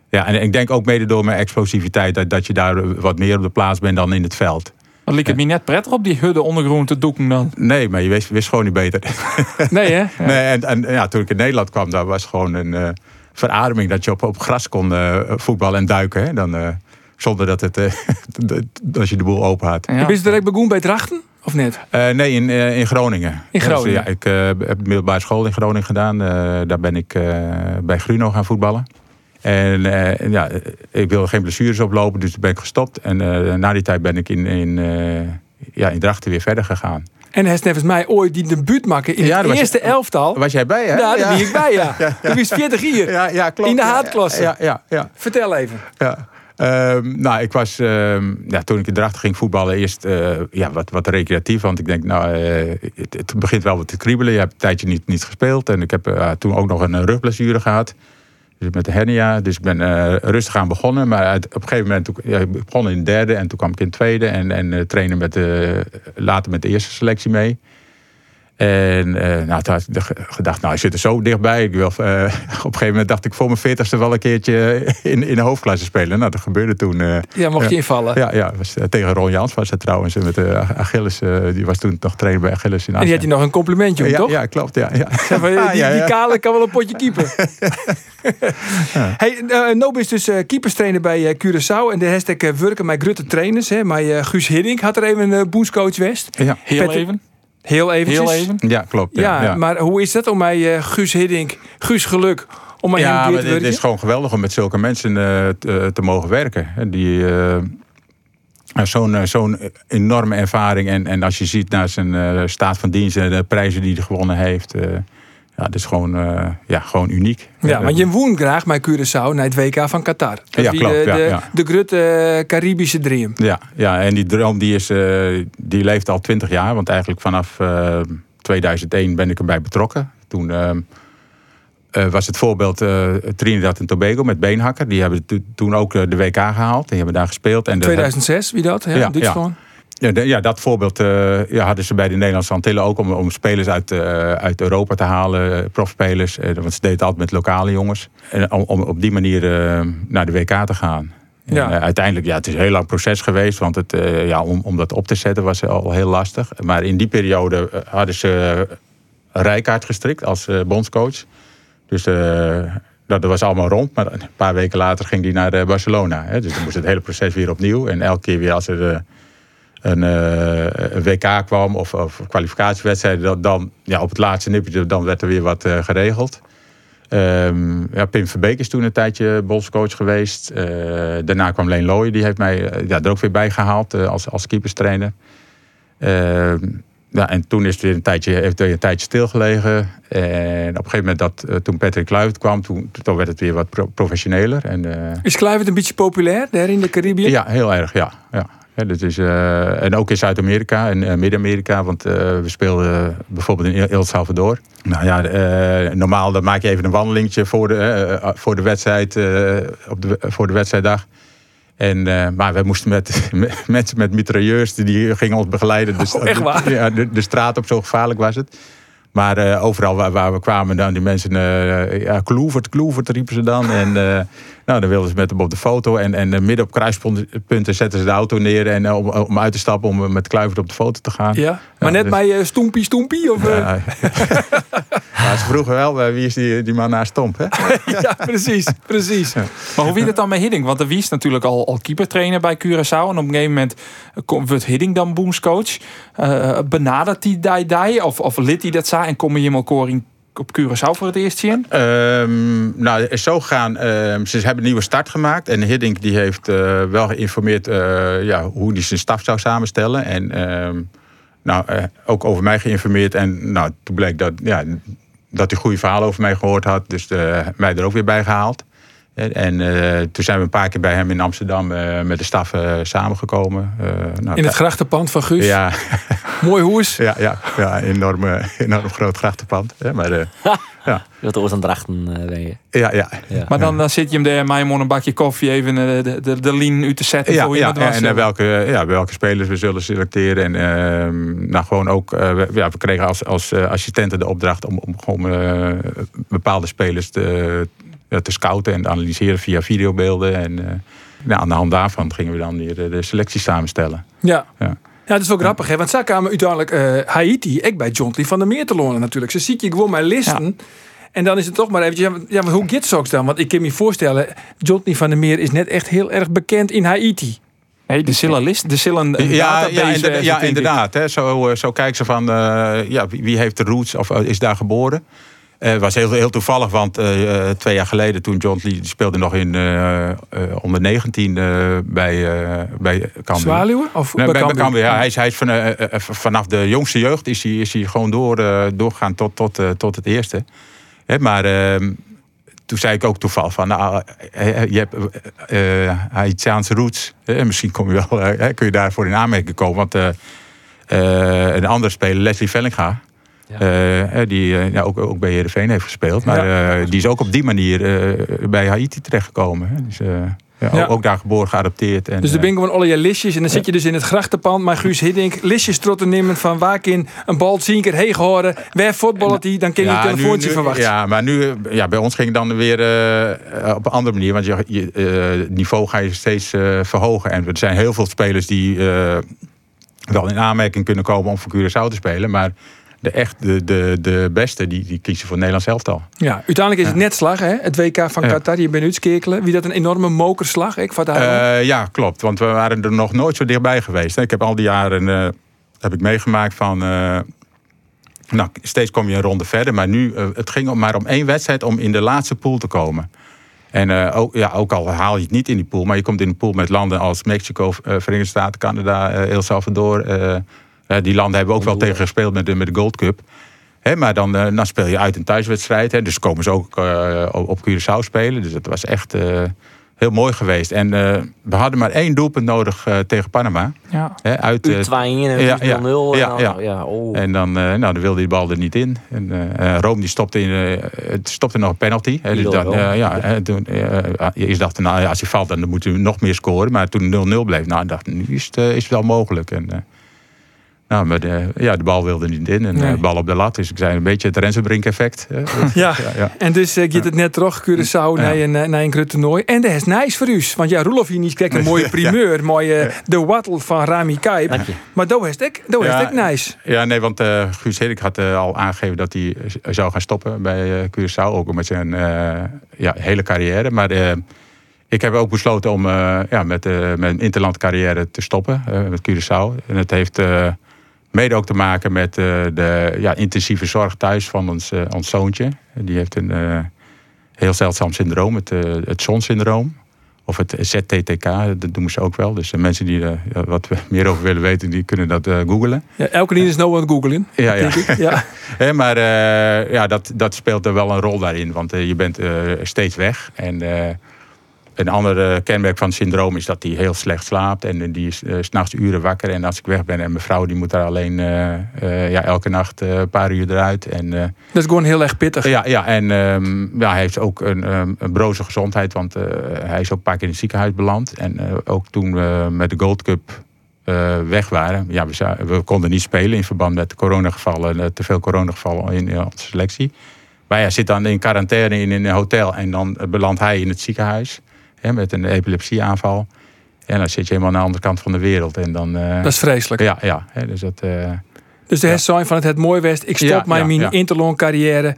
Speaker 2: ja, en ik denk ook mede door mijn explosiviteit... Dat, dat je daar wat meer op de plaats bent dan in het veld.
Speaker 5: Dan liep het me net prettig op die hudde ondergrond te doeken dan.
Speaker 2: Nee, maar je wist, wist gewoon niet beter.
Speaker 1: Nee hè?
Speaker 2: Nee, en, en ja, toen ik in Nederland kwam, daar was gewoon een eh, verademing dat je op, op gras kon eh, voetballen en duiken. Hè? Dan, eh, zonder dat, het, eh, dat je de boel open had.
Speaker 5: Ja.
Speaker 1: Ben je direct begonnen bij Drachten? Of net?
Speaker 2: Eh, nee, in, eh, in Groningen.
Speaker 1: In Groningen.
Speaker 2: Dus, ja, ik eh, heb de middelbare school in Groningen gedaan. Eh, daar ben ik eh, bij Gruno gaan voetballen. En eh, ja, ik wilde geen blessures oplopen, dus toen ben ik gestopt. En eh, na die tijd ben ik in, in, eh, ja, in Drachten weer verder gegaan.
Speaker 1: En hij is nevens mij ooit die debuut maken in
Speaker 2: Ja,
Speaker 1: het eerste
Speaker 2: je-
Speaker 1: elftal.
Speaker 2: Was jij bij, hè?
Speaker 1: Ja, daar ben ik bij, ja. Toen was 40 hier.
Speaker 2: Ja, ja, klopt.
Speaker 1: In de
Speaker 2: Ja,
Speaker 1: haatklasse.
Speaker 2: Ja, ja, ja.
Speaker 1: Vertel even.
Speaker 2: ja. Ehm, nou, ik was, ehm, ja, toen ik in Drachten ging voetballen, eerst ja, wat, wat recreatief. Want ik denk, nou, het, het begint wel wat te kriebelen. Je hebt een tijdje niet, niet gespeeld. En ik heb toen ook nog een rugblessure gehad. Dus met de hernia. Dus ik ben eh, rustig aan begonnen. Maar op een gegeven moment, toen, ik begon in de derde. En toen kwam ik in de tweede. En, en eh, trainen met de, later met de eerste selectie mee. En eh, nou, toen had ik gedacht, nou, je zit er zo dichtbij. Ik wil, eh, op een gegeven moment dacht ik voor mijn veertigste wel een keertje in, in de hoofdklasse spelen. Nou, dat gebeurde toen. eh,
Speaker 1: Ja, mocht je invallen.
Speaker 2: ja, ja was, eh, tegen Ron Jans was het trouwens. Met de Achilles, eh, die was toen nog trainer bij Achilles in
Speaker 1: En die had je nog een complimentje, om,
Speaker 2: ja,
Speaker 1: toch?
Speaker 2: ja, klopt. Ja, ja.
Speaker 1: Zeg maar,
Speaker 2: Ja,
Speaker 1: die, die kale kan wel een potje keeper. Hey, uh, Nob is dus eh, keeperstrainer bij eh, Curaçao. En de hashtag uh, werken met Grutte trainers. Hè. Maar eh, Guus Hiddink had er even een uh, boenscoach West.
Speaker 2: Ja,
Speaker 5: Heel
Speaker 1: Patrick-
Speaker 5: even.
Speaker 1: Heel eventjes.
Speaker 5: Heel even.
Speaker 2: ja, klopt.
Speaker 1: Ja,
Speaker 2: Ja, ja.
Speaker 1: maar hoe is dat om mij uh, Guus Hiddink, Guus Geluk, om mij
Speaker 2: ja,
Speaker 1: hem
Speaker 2: maar
Speaker 1: te
Speaker 2: het
Speaker 1: werken?
Speaker 2: is gewoon geweldig om met zulke mensen eh, te, te mogen werken. Hè, Die eh, zo'n eh, zo'n enorme ervaring. En, en als je ziet naar zijn eh, staat van dienst en de prijzen die hij gewonnen heeft. Eh, ja, dat is gewoon, eh, ja, gewoon uniek.
Speaker 1: Ja,
Speaker 2: Eh,
Speaker 1: maar je woont graag bij Curaçao naar het WK van Qatar. Dat
Speaker 2: Ja, klopt,
Speaker 1: de,
Speaker 2: ja,
Speaker 1: de,
Speaker 2: ja.
Speaker 1: de Grutte eh, Caribische Dream.
Speaker 2: Ja, ja, en die droom die is, eh, die leeft al twintig jaar. Want eigenlijk vanaf eh, 2001 ben ik erbij betrokken. Toen eh, eh, was het voorbeeld eh, Trinidad en Tobago met Beenhakker. Die hebben to- toen ook eh, de WK gehaald. Die hebben daar gespeeld. En de-
Speaker 1: 2006, wie dat? Ja,
Speaker 2: Ja,
Speaker 1: Duitsland.
Speaker 2: ja, ja, dat voorbeeld eh, ja, hadden ze bij de Nederlandse Antillen ook om, om spelers uit, eh, uit Europa te halen, eh, profspelers. Want ze deden het altijd met lokale jongens. En om, om op die manier naar de WK te gaan. En,
Speaker 1: Ja.
Speaker 2: uiteindelijk, ja, het is een heel lang proces geweest, want het, ja, om, om dat op te zetten was al heel lastig. Maar in die periode hadden ze Rijkaard gestrikt als bondscoach. Dus dat was allemaal rond. Maar een paar weken later ging hij naar Barcelona. Hè. Dus dan moest het hele proces weer opnieuw. En elke keer weer als er een, eh, een WK kwam of, of kwalificatiewedstrijden, dan, dan ja, op het laatste nippertje dan werd er weer wat eh, geregeld. Ehm, ja, Pim Verbeek is toen een tijdje bondscoach geweest. Eh, daarna kwam Leen Looy, die heeft mij ja, er ook weer bij gehaald eh, als, als keeperstrainer. Ehm, ja, en toen is het weer een tijdje, heeft weer een tijdje stilgelegen. En op een gegeven moment, dat, toen Patrick Kluivert kwam, toen, toen werd het weer wat pro- professioneler. En,
Speaker 1: Is Kluivert een beetje populair daar in de Caribië?
Speaker 2: ja, heel erg, ja. ja. Ja, dat is, eh, en ook in Zuid-Amerika en eh, Midden-Amerika, want eh, we speelden bijvoorbeeld in El- Salvador. Nou ja, normaal dan maak je even een wandelingetje voor de, eh, voor de wedstrijd, op de, voor de wedstrijddag. En, maar we moesten met, met mensen met mitrailleurs, die- gingen ons begeleiden. Dus,
Speaker 1: Oh, echt waar?
Speaker 2: Ja, de, de straat op, zo gevaarlijk was het. Maar overal waar, waar we kwamen, dan die mensen, ja, kloevert, kloevert riepen ze dan. En Nou, dan wilden ze met hem op de foto. En, en eh, midden op kruispunten zetten ze de auto neer. En, eh, om, om uit te stappen om met Kluivert op de foto te gaan.
Speaker 1: Ja, maar
Speaker 2: Ja,
Speaker 1: net
Speaker 2: dus-
Speaker 1: bij eh, Stoempie Stoempie? Of, eh?
Speaker 2: Ja. maar ze vroegen wel, eh, wie is die, die man naast Stomp? Hè?
Speaker 1: ja, precies, precies.
Speaker 5: Maar hoe wie het dan met Hiddink? Want er wies natuurlijk al, al keepertrainer bij Curaçao. En op een gegeven moment eh, wordt Hiddink dan boomscoach. Eh benadert hij die, die of, of lid hij dat zo en kom je hem al koring op Curaçao voor het eerst zien?
Speaker 2: Ehm, nou, is zo gegaan. ehm, ze hebben een nieuwe start gemaakt. En Hiddink die heeft eh, wel geïnformeerd eh, ja, hoe hij zijn staf zou samenstellen. En ehm, nou, eh, ook over mij geïnformeerd. En nou, toen bleek dat, ja, dat hij goede verhalen over mij gehoord had. Dus mij er ook weer bij gehaald. En, en, eh, toen zijn we een paar keer bij hem in Amsterdam eh, met de staf eh, samengekomen. Eh, nou,
Speaker 1: In het grachtenpand van Guus.
Speaker 2: ja,
Speaker 1: Mooi hoes.
Speaker 2: ja, ja, ja, enorm, eh, enorm groot grachtenpand. hè, Maar eh, ja,
Speaker 6: Dat was aan drachten ben je.
Speaker 2: ja, ja,
Speaker 6: Ja.
Speaker 5: Maar dan, dan zit je hem daar mij een bakje koffie even de, de, de lien uit te zetten.
Speaker 2: Ja,
Speaker 5: voor je
Speaker 2: ja,
Speaker 5: was.
Speaker 2: en eh, welke, ja, welke spelers we zullen selecteren. En ehm, nou, gewoon ook, eh, we, ja, we kregen als, als assistenten de opdracht om, om gewoon eh, bepaalde spelers te, te scouten en te analyseren via videobeelden. En eh, nou, aan de hand daarvan gingen we dan weer de, selectie samenstellen.
Speaker 1: Ja.
Speaker 2: Ja.
Speaker 1: Ja, dat is wel grappig, hè? Want zij kwamen uiteindelijk eh, Haiti, ik bij John Lee van der Meer te lonen natuurlijk. Ze ziet je gewoon mijn listen. En dan is het toch maar eventjes, ja, maar- ja, maar hoe gaat het dan? Want ik kan me voorstellen, John Lee van der Meer is net echt heel erg bekend in Haiti.
Speaker 5: Nee, de zullen list, de een
Speaker 2: Ja,
Speaker 5: database
Speaker 2: ja, inderdaad, ja, inderdaad. Hè. Zo, eh, zo kijken ze van eh, ja, wie heeft de roots of eh, is daar geboren. Eh, Het was heel, heel toevallig, want eh, eh, twee jaar geleden toen John Lee speelde nog in eh, eh, onder 19 eh, bij, eh bij Cambuur.
Speaker 1: Zwaluwen? Of
Speaker 2: Nee,
Speaker 1: bij Cambuur?
Speaker 2: Cambuur, ja, hij is, hij is van, eh, eh, vanaf de jongste jeugd is hij, is hij gewoon door, eh, doorgegaan tot, tot, eh, tot het eerste. Hè, maar ehm, toen zei ik ook toevallig van, nou, eh, eh, je hebt eh, eh, Haitiaanse roots. Hè, misschien kom je wel, eh, hè, kun je daarvoor in aanmerking komen. Want eh, eh, een andere speler, Leslie Vellinga, Eh, eh, die eh, ja, ook, ook bij Heerenveen heeft gespeeld. Maar die is ook op die manier bij Haiti terechtgekomen. Hè. Dus, ja. Ook, ook daar geboren, geadopteerd. En,
Speaker 1: Dus
Speaker 2: eh,
Speaker 1: ben gewoon alle je listjes en dan zit je dus in het grachtenpand. Maar Guus Hiddink, listjes trotten nemen van waar in een bal zien keer heen gehouden. Waar voetballen die, dan kun je een telefoontje
Speaker 2: nu-
Speaker 1: verwachten.
Speaker 2: Ja, maar nu, ja, bij ons ging het dan weer op een andere manier. Want je, je, het niveau ga je steeds verhogen. En er zijn heel veel spelers die wel in aanmerking kunnen komen om voor Curaçao te spelen. Maar de echt de, de, de beste, die, die kiezen voor het Nederlands elftal.
Speaker 1: Ja, uiteindelijk is het net slag, hè? Het WK van. Qatar, je bent uitskekelen. Wie dat een enorme mokerslag, ik daar.
Speaker 2: Eh, ja, klopt. Want we waren er nog nooit zo dichtbij geweest. Ik heb al die jaren eh, heb ik meegemaakt van. eh, nou, steeds kom je een ronde verder. Maar nu, het ging om, maar om één wedstrijd om in de laatste pool te komen. En ook, ja, ook al haal je het niet in die pool, maar je komt in een pool met landen als Mexico, Verenigde Staten, Canada, eh, El Salvador. Eh, die landen hebben we ook wel tegen gespeeld met de, met de Gold Cup. Hè, maar dan, eh, dan speel je uit een thuiswedstrijd. Hè, dus komen ze ook eh, op Curaçao spelen. Dus dat was echt eh, heel mooi geweest. En eh, we hadden maar één doelpunt nodig eh, tegen Panama.
Speaker 5: Ja.
Speaker 2: Hè, uit,
Speaker 6: U 2 en
Speaker 2: ja,
Speaker 6: is 0-0.
Speaker 2: ja.
Speaker 6: en
Speaker 2: Ja,
Speaker 6: dan-
Speaker 2: ja.
Speaker 6: ja, oh.
Speaker 2: en dan, eh, nou, dan wilde die bal er niet in. En, Rome die stopte, in, eh, het stopte nog een penalty. Hè, dus dan, ja, hè, toen, je dacht, nou, ja, als hij valt, dan moet hij nog meer scoren. Maar toen 0-0 bleef, nou, ik dacht, nu is het, is het wel mogelijk. En, eh, nou, maar de, ja, de bal wilde niet in. En
Speaker 1: Nee.
Speaker 2: de bal op de lat. Dus ik zei een beetje het Rensenbrink effect. hè.
Speaker 1: Ja.
Speaker 2: ja, ja.
Speaker 1: En dus uh, gaat het net terug, Curaçao, naar een, eh, naar een groot toernooi. En dat is nice voor u. Want ja, Roelof hier niet kreeg een mooie primeur. Mooie de wattel van Rami
Speaker 6: je.
Speaker 1: Maar dat is het dat is
Speaker 2: Ja.
Speaker 1: het nice.
Speaker 2: Ja, nee, want eh Guus Hiddink had eh, al aangegeven dat hij eh, zou gaan stoppen bij eh Curaçao. Ook met zijn eh, ja, hele carrière. Maar eh, ik heb ook besloten om eh, ja, met eh, mijn interland carrière te stoppen. eh, met Curaçao. En het heeft eh, mede ook te maken met eh, de ja, intensieve zorg thuis van ons, eh, ons zoontje. Die heeft een eh, heel zeldzaam syndroom, het, het zonsyndroom. Of het ZTTK, dat doen ze ook wel. Dus de mensen die er wat meer over willen weten, die kunnen dat eh googlen.
Speaker 1: Ja, elke dien is nou aan het googlen.
Speaker 2: Ja, ja. maar ja, dat, dat speelt er wel een rol daarin. Want je bent steeds weg. En een ander eh, kenmerk van het syndroom is dat hij heel slecht slaapt. En eh, die is s s'nachts uren wakker. En als ik weg ben en mijn vrouw die moet daar alleen eh, eh, ja, elke nacht eh, een paar uur eruit. En, eh,
Speaker 1: Dat is gewoon heel erg pittig.
Speaker 2: ja, ja, en ehm, ja, hij heeft ook een, ehm, een broze gezondheid. Want eh, hij is ook een paar keer in het ziekenhuis beland. En eh, ook toen we met de Gold Cup eh, weg waren. Ja, we, we konden niet spelen in verband met de coronagevallen. eh, te veel coronagevallen in, eh, onze selectie. Maar hij zit dan in quarantaine in een hotel. En dan belandt hij in het ziekenhuis. Hè, met een epilepsieaanval. En dan zit je helemaal aan de andere kant van de wereld. En dan, eh,
Speaker 1: Dat is vreselijk.
Speaker 2: ja, ja. Hè, dus dat, eh,
Speaker 1: Dus de ja. van het Het Mooi West. Ik stop
Speaker 2: Ja,
Speaker 1: mijn interland carrière.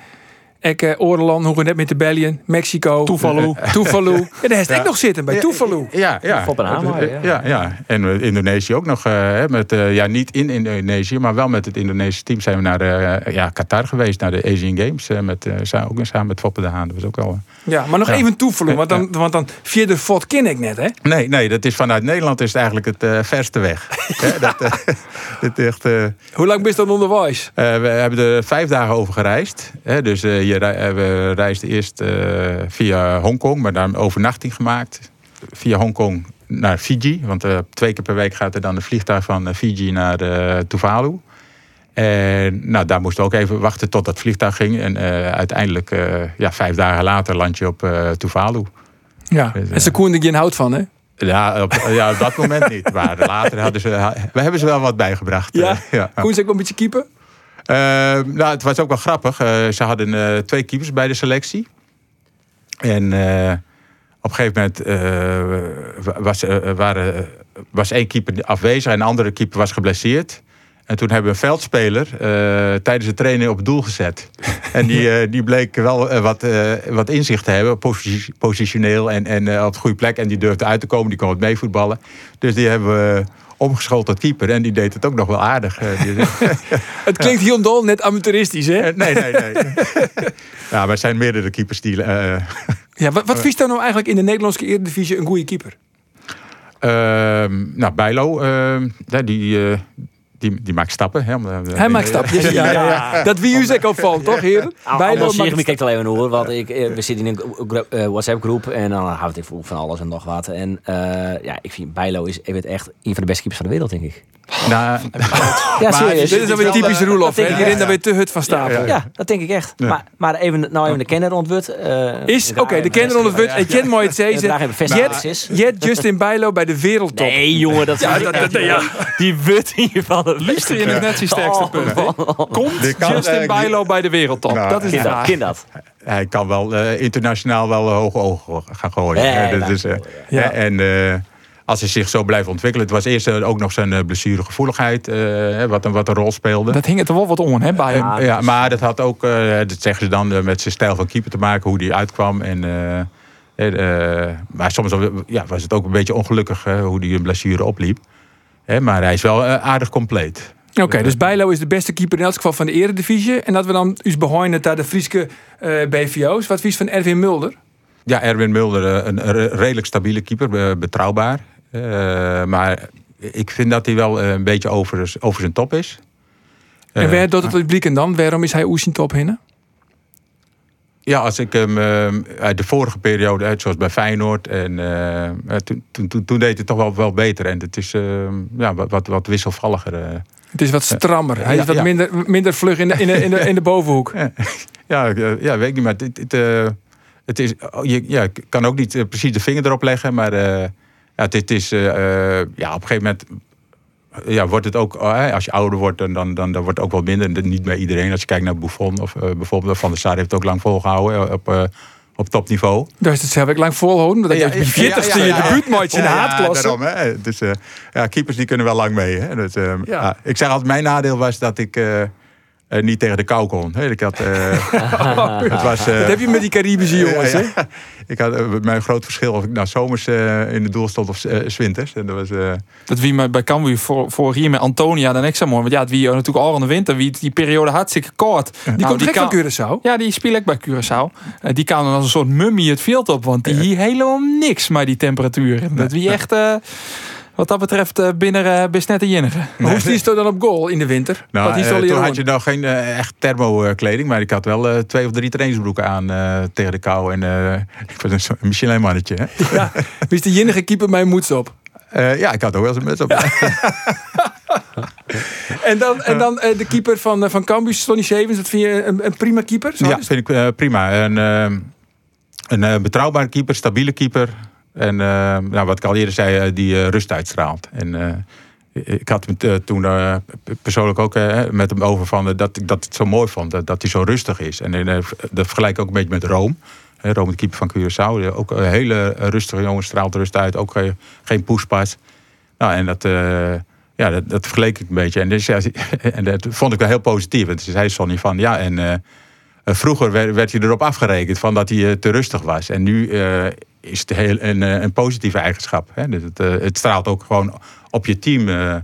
Speaker 1: Ik uh, Oorland, hoe we net met de België, Mexico.
Speaker 5: Tuvalu.
Speaker 1: Tuvalu. Ja, daar heeft ik nog zitten bij Tuvalu.
Speaker 2: Ja, ja.
Speaker 6: En
Speaker 2: Eh,
Speaker 6: ja.
Speaker 2: ja. En eh, Indonesië ook nog. eh, hè, met, eh, ja, niet in Indonesië, maar wel met het Indonesische team zijn we naar eh, ja, Qatar geweest, naar de Asian Games. eh, met, eh, ook samen met Foppe de Haan. Dat was ook wel. eh,
Speaker 1: Ja, maar nog
Speaker 2: Ja.
Speaker 1: even Tuvalu. Want dan, want dan via de fort ken ik net, hè?
Speaker 2: Nee, nee, dat is vanuit Nederland is het eigenlijk het eh, verste weg. Hè, dat, eh, dat echt, eh,
Speaker 1: Hoe lang ben je dan onderwijs?
Speaker 2: Eh, we hebben er vijf dagen over gereisd. Hè, dus eh, je rei- eh, we reisden eerst eh, via Hongkong, maar daar een overnachting gemaakt. Via Hongkong naar Fiji. Want eh, twee keer per week gaat er dan een vliegtuig van eh, Fiji naar eh, Tuvalu. En nou, daar moesten we ook even wachten tot dat vliegtuig ging. En eh, uiteindelijk, eh, ja, vijf dagen later, land je op eh Tuvalu.
Speaker 1: Ja,
Speaker 2: Dus,
Speaker 1: en ze koen er geen hout van, hè?
Speaker 2: Ja op, ja, op dat moment niet. Maar later hadden ze, we hebben ze wel wat bijgebracht.
Speaker 1: Ja?
Speaker 2: Eh, ja.
Speaker 1: Koen ze ook wel een beetje keeper?
Speaker 2: Eh, nou, het was ook wel grappig. Eh, ze hadden eh, twee keepers bij de selectie. En eh, op een gegeven moment wa- was, waren, was één keeper afwezig en de andere keeper was geblesseerd. En toen hebben we een veldspeler tijdens de training op het doel gezet. En die, die bleek wel wat, wat inzicht te hebben, posi- positioneel en, en op de goede plek. En die durfde uit te komen, die kon wat meevoetballen. Dus die hebben we omgeschoold tot keeper. En die deed het ook nog wel aardig. Eh,
Speaker 1: Het klinkt heel dol, net amateuristisch, hè?
Speaker 2: eh, nee, nee, nee. ja, er zijn meerdere keepers die. eh,
Speaker 1: Ja, wat, wat vies dan nou eigenlijk in de Nederlandse Eredivisie een goede keeper?
Speaker 2: ehm, nou, Bijlo, ehm, die, die, die maakt stappen. Hè, om,
Speaker 1: Hij maakt stapjes. Ja, ja, ja. Dat wie u ook opvalt, toch, heren?
Speaker 6: Zich, ik kijk alleen hoor, want ik, eh, we zitten in een eh, WhatsApp-groep en dan houd ik van alles en nog wat. En eh, ja, ik vind Bijlo is ik weet echt een van de beste keepers van de wereld, denk ik.
Speaker 2: Nou,
Speaker 6: Ja,
Speaker 2: Maar
Speaker 6: serieus.
Speaker 1: Dit is dan weer typisch Roelof, rent dan weer te hut van stapel.
Speaker 6: Ja, dat denk ik echt. Maar, maar even, nou even de kenner rondwut.
Speaker 1: Is, oké, de kenner het Ik ken mooi het zeggen. Jet Justin Bijlo bij de wereldtop.
Speaker 6: Nee, jongen, dat
Speaker 1: Ja,
Speaker 6: is
Speaker 1: dat- dat- ja.
Speaker 6: Die wut hier van
Speaker 5: Liefst in het net zijn sterkste punt. hè? Komt Justin Bijlo bij de wereldtop?
Speaker 2: Nou,
Speaker 5: dat is de
Speaker 6: Kind dat,
Speaker 5: vraag.
Speaker 6: kind dat.
Speaker 2: hij kan wel eh, internationaal wel eh, hoge ogen gaan gooien. Hè, dat is, eh,
Speaker 1: ja.
Speaker 2: En eh, als hij zich zo blijft ontwikkelen. Het was eerst ook nog zijn blessuregevoeligheid. eh, hè, wat, een, wat een rol speelde.
Speaker 5: Dat hing het er wel wat om, hè, bij hem.
Speaker 6: Ja.
Speaker 2: ja, maar dat had ook, eh, dat zeggen ze dan, met zijn stijl van keeper te maken, hoe die uitkwam. En, eh, eh, eh, maar soms ja, was het ook een beetje ongelukkig hoe die een blessure opliep. Hè, maar hij is wel eh, aardig compleet.
Speaker 1: Oké, dus Bijlo is de beste keeper in elk geval van de Eredivisie. En dat we dan us behoinen naar de Frieske eh, BVO's. Wat vies van Erwin Mulder?
Speaker 2: Ja, Erwin Mulder, eh, een re- redelijk stabiele keeper, eh, betrouwbaar. Eh, maar ik vind dat hij wel eh, een beetje over, over zijn top is.
Speaker 1: En
Speaker 2: Eh,
Speaker 1: waar doet het publiek en dan? Waarom is hij oes top hinnen?
Speaker 2: Ja, als ik hem eh, uit de vorige periode, uit, zoals bij Feyenoord, en eh, toen, toen, toen, deed het toch wel, wel beter. En het is eh, ja, wat, wat, wisselvalliger. eh.
Speaker 1: Het is wat strammer. Hij is wat minder, minder vlug in de, in de, in de, in de bovenhoek.
Speaker 2: Ja, ja, weet ik niet, maar het, het, eh, het is, oh, je ja, ik kan ook niet precies de vinger erop leggen, maar ja, het, het is, ja, op een gegeven moment ja, wordt het ook, oh, als je ouder wordt, dan, dan, dan, dan wordt het ook wel minder. En niet bij iedereen. Als je kijkt naar Buffon of eh, bijvoorbeeld Van der Sar heeft het ook lang volgehouden eh, op, eh, op topniveau.
Speaker 1: Daar is het zelf ook lang volhouden. Dat
Speaker 2: Ja,
Speaker 1: je
Speaker 2: ja,
Speaker 1: 40ste
Speaker 2: ja,
Speaker 1: je
Speaker 2: ja.
Speaker 1: debuutmatch in de
Speaker 2: Ja,
Speaker 1: haatklasse.
Speaker 2: daarom, hè. Dus, ja, keepers die kunnen wel lang mee. Hè. Dus. Ik zeg altijd, mijn nadeel was dat ik eh, niet tegen de kou kon. Hè. Ik had, eh, het was, eh,
Speaker 1: Dat heb je met die Caribische jongens,
Speaker 2: ja,
Speaker 1: hè?
Speaker 2: ja. Ik had mijn groot verschil of ik nou zomers eh, in de doel stond of eh, 's winters. En dat was, eh,
Speaker 5: Dat wie bij Cambuur voor, vorig jaar met Antonia dan ik zo mooi. Want ja, het wie natuurlijk al in de winter. Wie die periode hartstikke kort.
Speaker 1: Die
Speaker 5: Nou,
Speaker 1: komt gek
Speaker 5: kan-
Speaker 1: van Curaçao.
Speaker 5: Ja, die speel ik bij Curaçao. Eh, die kan dan als een soort mummie het veld op. Want die hier helemaal niks met die temperaturen. Dat wie echt, eh, wat dat betreft, eh, binnen uh, best net een jinnige.
Speaker 1: Maar hoe is het dan op goal in de winter?
Speaker 2: nou, eh, toen had je nog geen eh, echt thermokleding. Maar ik had wel eh, twee of drie trainingsbroeken aan eh, tegen de kou. En eh, ik was een soort Michelin mannetje. Hè?
Speaker 1: Ja, wie is de jinnige keeper mijn moeds op?
Speaker 2: Eh, ja, ik had ook wel eens een muts op.
Speaker 1: En dan, en dan eh, de keeper van, eh, van Cambuur, Sonny Sevens. Dat vind je een, een prima keeper? Zo
Speaker 2: Ja,
Speaker 1: is-
Speaker 2: vind ik eh, prima. Een, eh, een eh, betrouwbare keeper, stabiele keeper. En eh, nou, wat ik al eerder zei, eh, die eh, rust uitstraalt. En ik had het toen persoonlijk ook met hem over van, dat ik het zo mooi vond. Dat, hij zo rustig is. En dat vergelijk ik ook een beetje met Rome. Rome, de keeper van Curaçao. Ook een hele rustige jongen, straalt rust uit. Ook geen, poespas. Nou, en dat, eh, ja, dat, vergeleek ik een beetje. En, dus, ja, en dat vond ik wel heel positief. En toen zei Sonny van, ja, en vroeger werd, werd je erop afgerekend van dat hij te rustig was. En nu is het heel, een, eh, een positieve eigenschap. Hè? Dus het, eh, het straalt ook gewoon op je team eh,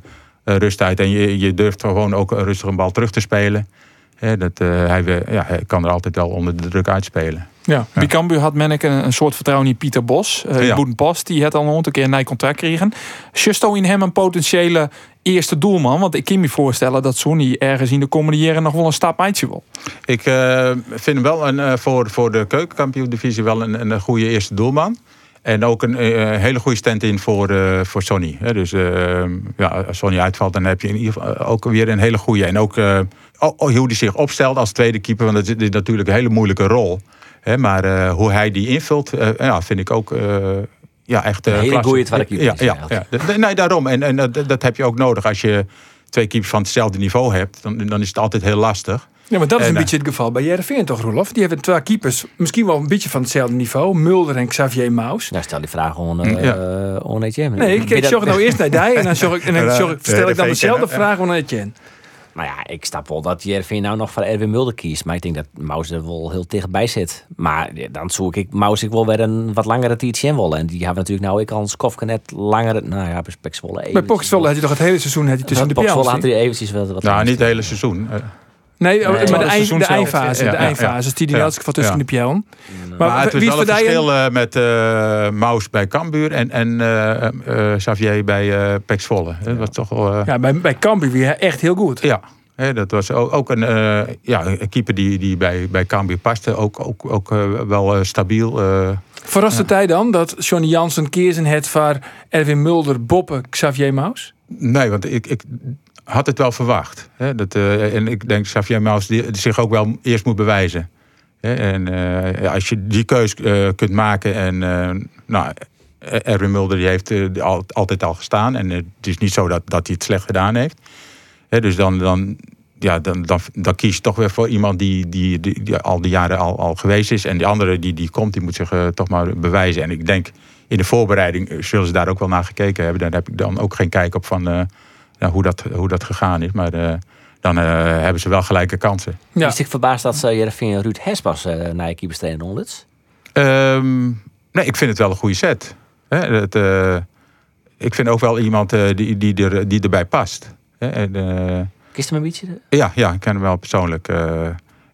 Speaker 2: rust uit. En je, je durft gewoon ook rustig een bal terug te spelen. Hè, dat, hij, ja, hij kan er altijd wel onder de druk uitspelen.
Speaker 5: Ja. Bij Cambuur had men een, een soort vertrouwen in Pieter Bos. Uh,
Speaker 2: Ja.
Speaker 5: Boedenpost, die had al een keer een nieuw contract kregen. Justo in hem een potentiële eerste doelman? Want ik kan me voorstellen dat Sonny ergens in de komende jaren nog wel een stap wil.
Speaker 2: Ik eh, vind hem wel een, eh, voor, voor de keukenkampioen-divisie wel een, een goede eerste doelman. En ook een eh, hele goede stand-in voor, voor Sonny. Hè. Dus ja, als Sonny uitvalt, dan heb je in ieder geval ook weer een hele goede. En ook hoe hij zich opstelt als tweede keeper. Want dat is, natuurlijk een hele moeilijke rol. Maar hoe hij die invult, ja, vind ik ook... eh, ja, echt, eh,
Speaker 6: Een hele
Speaker 2: klasse.
Speaker 6: goeie keeper
Speaker 2: Ja, ja,
Speaker 6: eigenlijk.
Speaker 2: ja. Nee, daarom. En, en dat, dat heb je ook nodig. Als je twee keepers van hetzelfde niveau hebt, dan, dan is het altijd heel lastig.
Speaker 1: Ja, maar dat is
Speaker 2: En,
Speaker 1: een
Speaker 2: eh,
Speaker 1: beetje het geval bij Jereveen toch, Rolof? Die hebben twee keepers, misschien wel een beetje van hetzelfde niveau. Mulder en Xavier Maus.
Speaker 6: Nou, stel die vraag gewoon uh,
Speaker 2: Ja.
Speaker 6: uh, on Etienne.
Speaker 1: Nee, ik, ik zorg nou eerst naar die en dan, zorg ik, en dan
Speaker 2: Ja,
Speaker 1: zorg,
Speaker 2: de-
Speaker 1: stel ik dan dezelfde
Speaker 2: ja.
Speaker 1: vraag aan Etienne.
Speaker 6: Nou ja, ik snap wel dat Jervin nou nog voor Erwin Mulder kiest. Maar ik denk dat Maus er wel heel dichtbij zit. Maar ja, dan zoek ik Maus ik wel weer een wat langere Tietjen willen. En die hebben natuurlijk nou ik al een skofke net langere... Nou ja, bij Pekswolle
Speaker 1: Bij had je toch het hele seizoen had je tussen de
Speaker 6: Pokswolle had hij eventjes wel wat...
Speaker 2: Nou, niet het hele seizoen.
Speaker 1: Nee, oh,
Speaker 6: Nee,
Speaker 1: maar de, eind, de eindfase.
Speaker 2: Ja,
Speaker 1: de
Speaker 2: ja,
Speaker 1: eindfase. Die had van tussen
Speaker 2: Ja.
Speaker 1: de pion.
Speaker 2: Maar,
Speaker 1: Maar,
Speaker 2: het is
Speaker 1: wie
Speaker 2: wel een verschil eh, met eh Maus bij Cambuur en, en eh, eh, Xavier bij eh Pek Zwolle. Dat was toch wel... eh,
Speaker 1: Ja, bij, bij Cambuur weer echt heel goed.
Speaker 2: ja. Hè, dat was ook, ook een, eh, ja, een keeper die, die bij, bij Cambuur paste. Ook, ook, ook wel eh, stabiel. eh.
Speaker 1: Verrast het hij dan dat Johnny Jansen keersen het voor Erwin Mulder, Boppe, Xavier Maus?
Speaker 2: nee, want ik, ik had het wel verwacht. Hè, dat, eh, en ik denk Xavier die, zich ook wel eerst moet bewijzen. Hè, en eh, als je die keus eh, kunt maken en... nou, Erwin Mulder die heeft al, altijd al gestaan. En het is niet zo dat, dat hij het slecht gedaan heeft. Hè, dus dan, dan, ja, dan, dan, kies je toch weer voor iemand die, die, die, al die jaren al, al geweest is. En die andere die, die komt, die moet zich toch maar bewijzen. En ik denk in de voorbereiding zullen ze daar ook wel naar gekeken hebben. Daar heb ik dan ook geen kijk op van eh, ja, hoe, dat, hoe dat gegaan is. Maar eh, dan eh, hebben ze wel gelijke kansen.
Speaker 1: Ja.
Speaker 6: Is ik verbaasd dat uh, Jervin Ruud Hespas uh, naar je keeper trainen?
Speaker 2: Ehm, nee, ik vind het wel een goede set. Hè, het, eh, ik vind ook wel iemand eh, die, die, er, die erbij past. Hè, en, eh,
Speaker 6: Kist hem een beetje?
Speaker 2: ja, ja, ik ken hem wel persoonlijk. eh,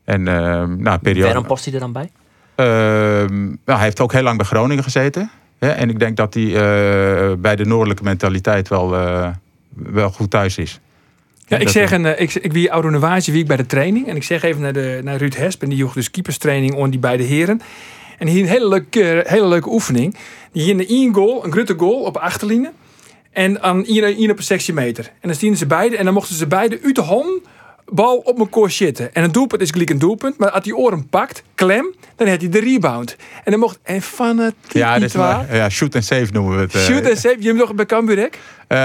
Speaker 2: en ehm nou, periode.
Speaker 6: Waarom past hij er dan bij?
Speaker 2: Ehm, nou, hij heeft ook heel lang bij Groningen gezeten. Hè, en ik denk dat hij eh, bij de noordelijke mentaliteit wel, eh, wel goed thuis is.
Speaker 1: Ja, ik zeg, een, eh, ik, ik wie oude Novage wie ik bij de training. En ik zeg even naar, de, naar Ruud Hesp. En die joeg dus keeperstraining on die beide heren. En hier een hele leuke, hele leuke oefening. Die hier een één goal, een grote goal op achterlijnen. En aan één op een sectie meter. En dan stienen ze beide. En dan mochten ze beide uit de bal op mijn koers zitten. En een doelpunt is gelijk een doelpunt. Maar als hij oren pakt, klem, dan heeft hij de rebound. En dan mocht... En fanatiek
Speaker 2: Ja, dat is
Speaker 1: waar.
Speaker 2: ja, shoot and save noemen we het. eh.
Speaker 1: Shoot en save. Je hebt nog bij Camburek?
Speaker 2: Eh,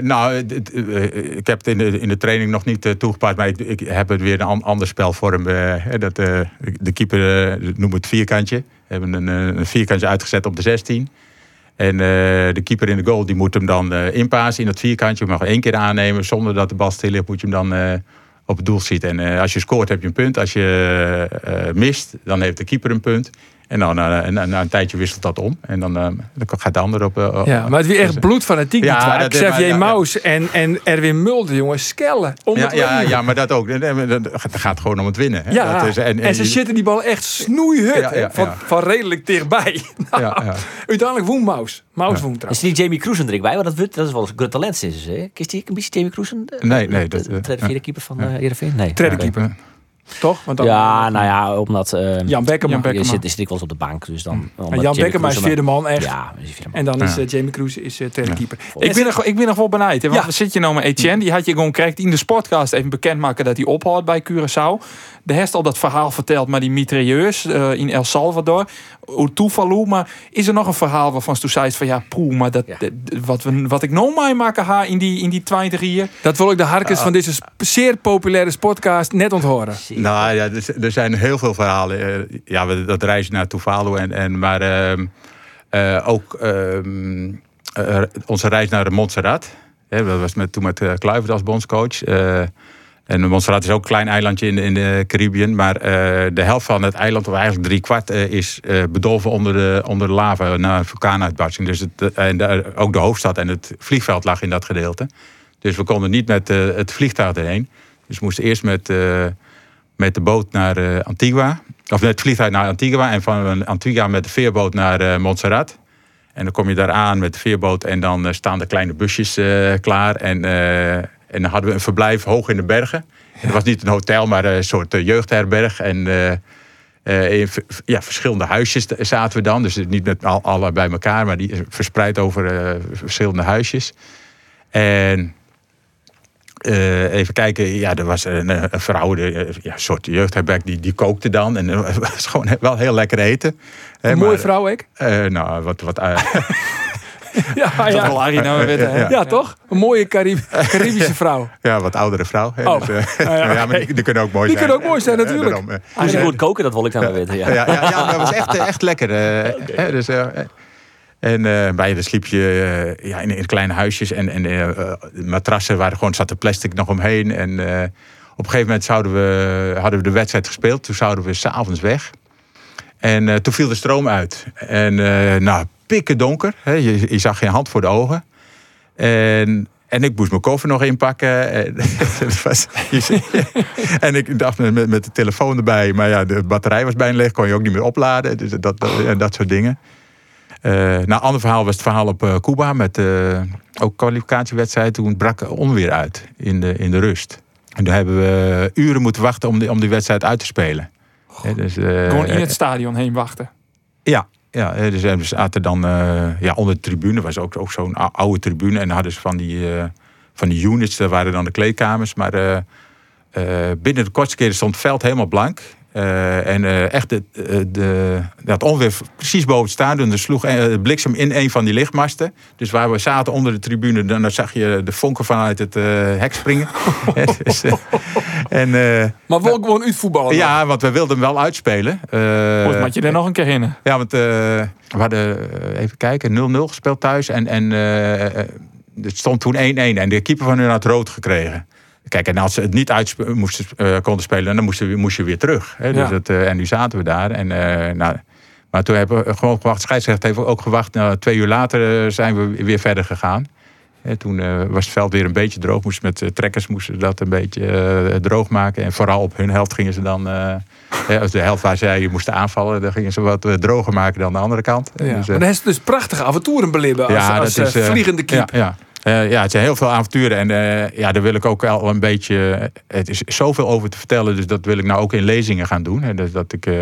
Speaker 2: nou, het- het, eh, ik heb het in de, in de training nog niet toegepast, maar ik, ik heb het weer een an- ander spelvorm. dat, de keeper noemt het vierkantje. We hebben een, een vierkantje uitgezet op de 16. En de keeper in de goal die moet hem dan inpassen in dat vierkantje. Je mag één keer aannemen zonder dat de bal stil ligt, moet je hem dan op het doel schieten. En eh, als je scoort heb je een punt. Als je eh, mist, dan heeft de keeper een punt. En dan eh, en, na een tijdje wisselt dat om. En dan, eh, dan gaat de ander op. eh,
Speaker 1: Ja, maar het is weer echt bloedfanatiek.
Speaker 2: Ja, dat is-
Speaker 1: Xavier
Speaker 2: ja, ja.
Speaker 1: Maus en, en Erwin Mulder, jongen, skellen. Om
Speaker 2: Ja,
Speaker 1: het
Speaker 2: ja, ja, maar dat ook. Het gaat gewoon om het winnen. Hè?
Speaker 1: Ja,
Speaker 2: Dat is-
Speaker 1: en, ze
Speaker 2: je-
Speaker 1: zitten die bal echt snoeihut.
Speaker 2: Ja, ja,
Speaker 1: van,
Speaker 2: ja.
Speaker 1: van redelijk dichtbij. Nou,
Speaker 2: Ja, ja.
Speaker 1: Uiteindelijk woen Maus. Maus
Speaker 6: Is
Speaker 1: trouwens.
Speaker 6: die Jamie Cruisen er bij? Want dat, wordt- dat is wel een groot talent. Is, hè? Kist die een beetje Jamie Cruisen?
Speaker 2: Nee, nee,
Speaker 6: De,
Speaker 2: dat,
Speaker 6: de,
Speaker 2: eh,
Speaker 6: vierde keeper van uh? Nee.
Speaker 1: Keeper. Toch? Want dan,
Speaker 6: Ja, nou ja, omdat... eh,
Speaker 1: Jan Bekkema.
Speaker 5: Jan
Speaker 6: je zit, zit dikwijls op de bank, dus dan...
Speaker 1: En
Speaker 6: omdat
Speaker 1: Jan Bekkema is vierde man, echt.
Speaker 6: Ja, is die vierde man.
Speaker 1: En dan is eh, Jamie Cruz is uh, tweede keeper.
Speaker 5: Ik ben, nog, ik ben nog wel benieuwd. Hè? Want
Speaker 1: Ja.
Speaker 5: we zitten nou met Etienne. Die had je gewoon krijgt in de sportcast even bekendmaken dat hij ophoudt bij Curaçao. De heeft al dat verhaal verteld maar die mitrailleurs eh, in El Salvador. Hoe toeval hoe. Maar is er nog een verhaal waarvan ze toen zei van ja, poeh, maar dat, wat, we, wat ik nou meemaken ha in die, in die 20 hier.
Speaker 1: Dat wil ik de harkens van deze zeer populaire podcast net onthoren.
Speaker 2: Nou ja, er, zijn heel veel verhalen. Eh, ja, dat reizen naar Tuvalu en, en maar ehm, eh, ook ehm, eh, onze reis naar Montserrat. Hè, dat was met, toen met uh, Kluivert als bondscoach. Eh, en Montserrat is ook een klein eilandje in, in de Caribbean. Maar eh, de helft van het eiland, of eigenlijk drie kwart, eh, is eh, bedolven onder de, onder de lava na een vulkaanuitbarsting. Dus het, eh, en ook de hoofdstad en het vliegveld lag in dat gedeelte. Dus we konden niet met eh, het vliegtuig erheen. Dus we moesten eerst met, eh, met de boot naar eh, Antigua. Of met het vliegtuig naar Antigua. En van Antigua met de veerboot naar eh, Montserrat. En dan kom je daar aan met de veerboot. En dan eh, staan de kleine busjes klaar. En, en dan hadden we een verblijf hoog in de bergen. Het was niet een hotel, maar een soort jeugdherberg. En in ja, verschillende huisjes zaten we dan. Dus niet met al, alle bij elkaar, maar die verspreid over verschillende huisjes. En eh, even kijken, ja, er was een, eh, een vrouw, de, eh, ja, een soort jeugdherberg, die, die kookte dan. En het was gewoon wel heel lekker eten. Hè,
Speaker 1: Een mooie
Speaker 2: maar,
Speaker 1: vrouw, ik.
Speaker 2: eh, nou, wat, wat,
Speaker 1: Ja,
Speaker 5: Dat
Speaker 1: ja.
Speaker 5: wil Arie nou weer?
Speaker 2: Ja.
Speaker 1: ja, toch? Een mooie Carib- Caribische vrouw.
Speaker 2: ja, wat oudere vrouw. Hè,
Speaker 1: Oh.
Speaker 2: dus,
Speaker 1: Ah, ja,
Speaker 2: ja, maar die, die kunnen ook mooi
Speaker 1: Die
Speaker 2: zijn.
Speaker 1: kunnen ook mooi zijn, natuurlijk.
Speaker 2: eh.
Speaker 6: Hoe ze goed koken, dat wil ik dan wel weten. Ja.
Speaker 2: Ja, ja, ja, dat was echt, echt lekker. eh, hè, dus, eh, en eh, bij de sliep je eh, ja, in, in kleine huisjes. En, en eh, de matrassen waren gewoon, zat er plastic nog omheen. En op een gegeven moment zouden we, hadden we de wedstrijd gespeeld. Toen zouden we s'avonds weg. En toen viel de stroom uit. En nou, pikken donker. Hè, je, je zag geen hand voor de ogen. En, en ik moest mijn koffer nog inpakken. En, en ik dacht met, met de telefoon erbij. Maar ja, de batterij was bijna leeg. Kon je ook niet meer opladen. Dus dat, dat, en dat soort dingen. Eh nou, ander verhaal was het verhaal op eh, Cuba. Met eh, ook kwalificatiewedstrijd. Toen brak onweer uit in de, in de rust. En toen hebben we uren moeten wachten om die, om die wedstrijd uit te spelen. Dus,
Speaker 5: Gewoon in het stadion heen wachten.
Speaker 2: ja, ja dus we zaten dan ja, onder de tribune. was ook, ook zo'n ou- oude tribune. En dan hadden ze van die, van die units, daar waren dan de kleedkamers. Maar binnen de kortste keren stond het veld helemaal blank. Eh, en eh, echt het, eh, de, dat ongeveer precies boven het stadion. Er sloeg eh, de bliksem in een van die lichtmasten. Dus waar we zaten onder de tribune, dan, dan zag je de vonken vanuit het eh, hek springen. Dus, en, eh,
Speaker 1: Maar wel gewoon uitvoetballen.
Speaker 2: ja, want we wilden hem wel uitspelen. Eh,
Speaker 5: Of moet je er nog een keer in?
Speaker 2: ja, want eh, we hadden, even kijken, 0-0 gespeeld thuis. En, en het stond toen 1-1. En de keeper van hun had rood gekregen. Kijk, en als ze het niet uit moesten, eh, konden spelen, dan moest je weer terug. Hè? Dus
Speaker 1: Ja.
Speaker 2: het, eh, en nu zaten we daar. En, eh, nou, maar toen hebben we gewoon gewacht. De scheidsrechter heeft ook gewacht. Nou, twee uur later zijn we weer verder gegaan. Hè, toen was het veld weer een beetje droog. Moesten met trekkers moesten ze dat een beetje droog maken. En vooral op hun helft gingen ze dan... hè, als de helft waar zij moesten aanvallen, dan gingen ze wat droger maken dan de andere kant.
Speaker 1: Ja.
Speaker 2: Dus,
Speaker 1: maar dan is dus prachtige avonturen beleven als, als
Speaker 2: dat is,
Speaker 1: vliegende keep.
Speaker 2: Ja, ja. Eh, ja, het zijn heel veel avonturen. En eh, ja, daar wil ik ook wel een beetje... Het is zoveel over te vertellen. Dus dat wil ik nou ook in lezingen gaan doen. Hè, dus dat ik eh,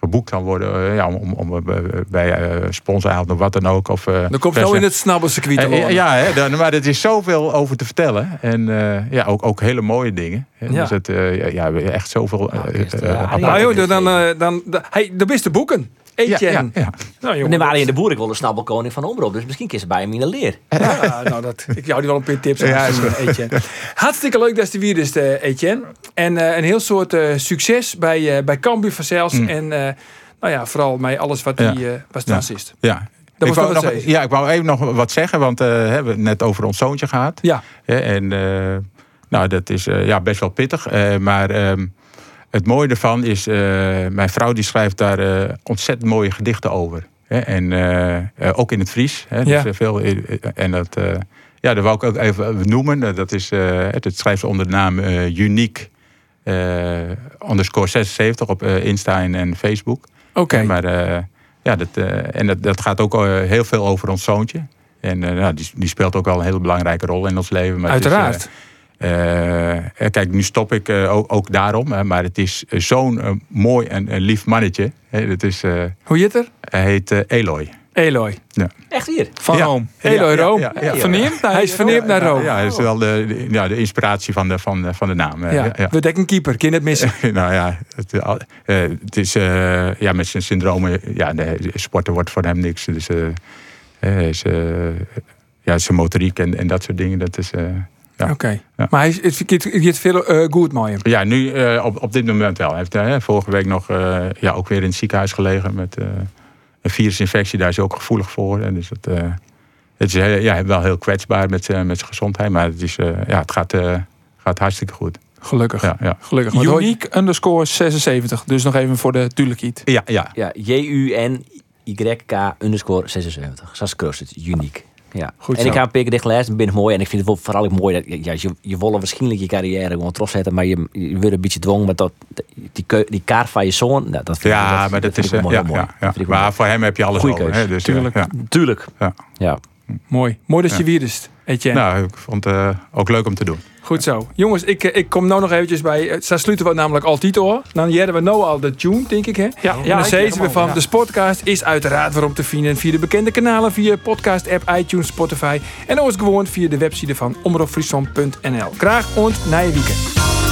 Speaker 2: geboekt kan worden eh, ja, om, om eh, bij eh sponsoravond of wat dan ook. Of, eh,
Speaker 1: Dan komt je nou in het snabbelcircuit
Speaker 2: Eh,
Speaker 1: wonen.
Speaker 2: ja, hè, dan, maar er is zoveel over te vertellen. En eh, ja, ook, ook hele mooie dingen.
Speaker 1: Ja.
Speaker 2: Dus het, eh, ja, echt zoveel... eh, eh,
Speaker 6: eh,
Speaker 1: Nou joh, dan, eh, dan, dan, hey, de beste boeken. Eetje.
Speaker 2: ja, ja, ja.
Speaker 1: Nou, jongen,
Speaker 6: Nee, maar
Speaker 1: dat-
Speaker 6: in de boer, ik wil de snabbelkoning van Omroep. Dus misschien kies ze bij hem in de leer.
Speaker 1: Ja, nou, dat, ik jou die wel een paar tips
Speaker 2: Ja,
Speaker 1: aan, Etienne. Hartstikke leuk dat je weer is, eh, Etienne. En eh, een heel soort eh, succes bij, eh bij Cambuur vanzelfs.
Speaker 2: Mm.
Speaker 1: En eh, nou ja, vooral met alles wat
Speaker 2: Ja.
Speaker 1: die eh was
Speaker 2: Ja. Ja. Ik
Speaker 1: was
Speaker 2: wou
Speaker 1: nog zeggen.
Speaker 2: ja, ik wou even nog wat zeggen, want eh, we hebben het net over ons zoontje gehad.
Speaker 1: Ja,
Speaker 2: Hè, en eh, nou, dat is eh, ja, best wel pittig. eh, maar ehm, het mooie ervan is, eh, mijn vrouw die schrijft daar eh, ontzettend mooie gedichten over. Hè, en eh, ook in het Fries. Hè,
Speaker 1: Ja.
Speaker 2: dus, veel, en dat, ja, dat wou ik ook even noemen. Dat is, het schrijft ze onder de naam Unique underscore 76 op Insta en, en Facebook.
Speaker 1: oké.
Speaker 2: Maar ja, dat, en dat, dat gaat ook heel veel over ons zoontje. En nou, die, die speelt ook wel een hele belangrijke rol in ons leven. Maar het is,
Speaker 1: Uiteraard.
Speaker 2: Eh, kijk, nu stop ik eh, ook, ook daarom. Hè, maar het is eh, zo'n mooi en lief mannetje. Hè, het is, eh,
Speaker 1: Hoe heet er?
Speaker 2: hij heet Eloy.
Speaker 1: Eloy.
Speaker 6: Echt hier.
Speaker 5: Van
Speaker 2: Ja.
Speaker 5: Rome.
Speaker 1: Eloy
Speaker 2: Ja, ja,
Speaker 1: Room.
Speaker 2: ja, ja.
Speaker 5: Verneemd?
Speaker 1: Hij is verneemd naar Rome.
Speaker 2: Ja, dat is wel de, de- ja, de inspiratie van de, van, de- van de naam.
Speaker 1: Ja,
Speaker 2: ja, ja.
Speaker 1: we dekken keeper. Het missen?
Speaker 2: nou ja, het, eh, het is eh, ja, met zijn syndromen. Ja, de sporten wordt voor hem niks. Dus eh, eh, is, eh, ja, zijn motoriek en, en dat soort dingen. Dat is, eh, Ja.
Speaker 1: Oké.
Speaker 2: Ja.
Speaker 1: Maar hij is, het, het, het gaat veel eh, goed met hem.
Speaker 2: Ja, nu eh, op, op dit moment wel. Hij heeft eh, vorige week nog eh, ja, ook weer in het ziekenhuis gelegen met eh, een virusinfectie. Daar is hij ook gevoelig voor. En dus het, eh, het is heel- ja, wel heel kwetsbaar met, zijn- met zijn gezondheid. Maar het, is, eh, ja, het gaat, eh, gaat hartstikke goed.
Speaker 1: Gelukkig.
Speaker 2: Ja, ja.
Speaker 1: Gelukkig. Want hoor-
Speaker 5: Unique underscore 76. Dus nog even voor de duidelijkheid.
Speaker 2: ja, ja.
Speaker 6: Ja, J-U-N-Y-K underscore 76. Zo is het, uniek. Ja.
Speaker 1: Goed
Speaker 6: en
Speaker 1: zo.
Speaker 6: ik ga een paar dicht lezen, ben mooi. En ik vind het vooral ook mooi dat ja, je, je wil waarschijnlijk je carrière gewoon trots zetten, maar je, je wordt een beetje dwongen met dat, die, die kaart van je zoon. Nou, dat vind ik,
Speaker 2: ja
Speaker 6: dat,
Speaker 2: maar dat, is.
Speaker 6: ik wel
Speaker 2: eh,
Speaker 6: heel
Speaker 2: ja,
Speaker 6: mooi.
Speaker 2: ja, ja.
Speaker 6: Ik
Speaker 2: Maar voor hem heb je alles
Speaker 6: Goeie
Speaker 2: over. Hè, dus, eh,
Speaker 5: Tuurlijk.
Speaker 2: ja.
Speaker 6: mooi. Tuurlijk.
Speaker 2: Ja.
Speaker 6: Ja.
Speaker 1: Mooi. Mooi dat je
Speaker 2: Ja.
Speaker 1: Etienne.
Speaker 2: Nou, ik vond het eh, ook leuk om te doen.
Speaker 1: Goed zo. Jongens, ik, eh, ik kom nou nog eventjes bij... eh, Daar sluiten we namelijk altijd hoor. Dan jaren we nou al de tune, denk ik hè.
Speaker 5: Ja,
Speaker 1: en dan zeggen we van,
Speaker 5: ja.
Speaker 1: de Sportcast is uiteraard waarom te vinden via de bekende kanalen, via podcast-app, iTunes, Spotify en ook gewoon via de website van omroepfriesland.nl. Graag ont na je weekend.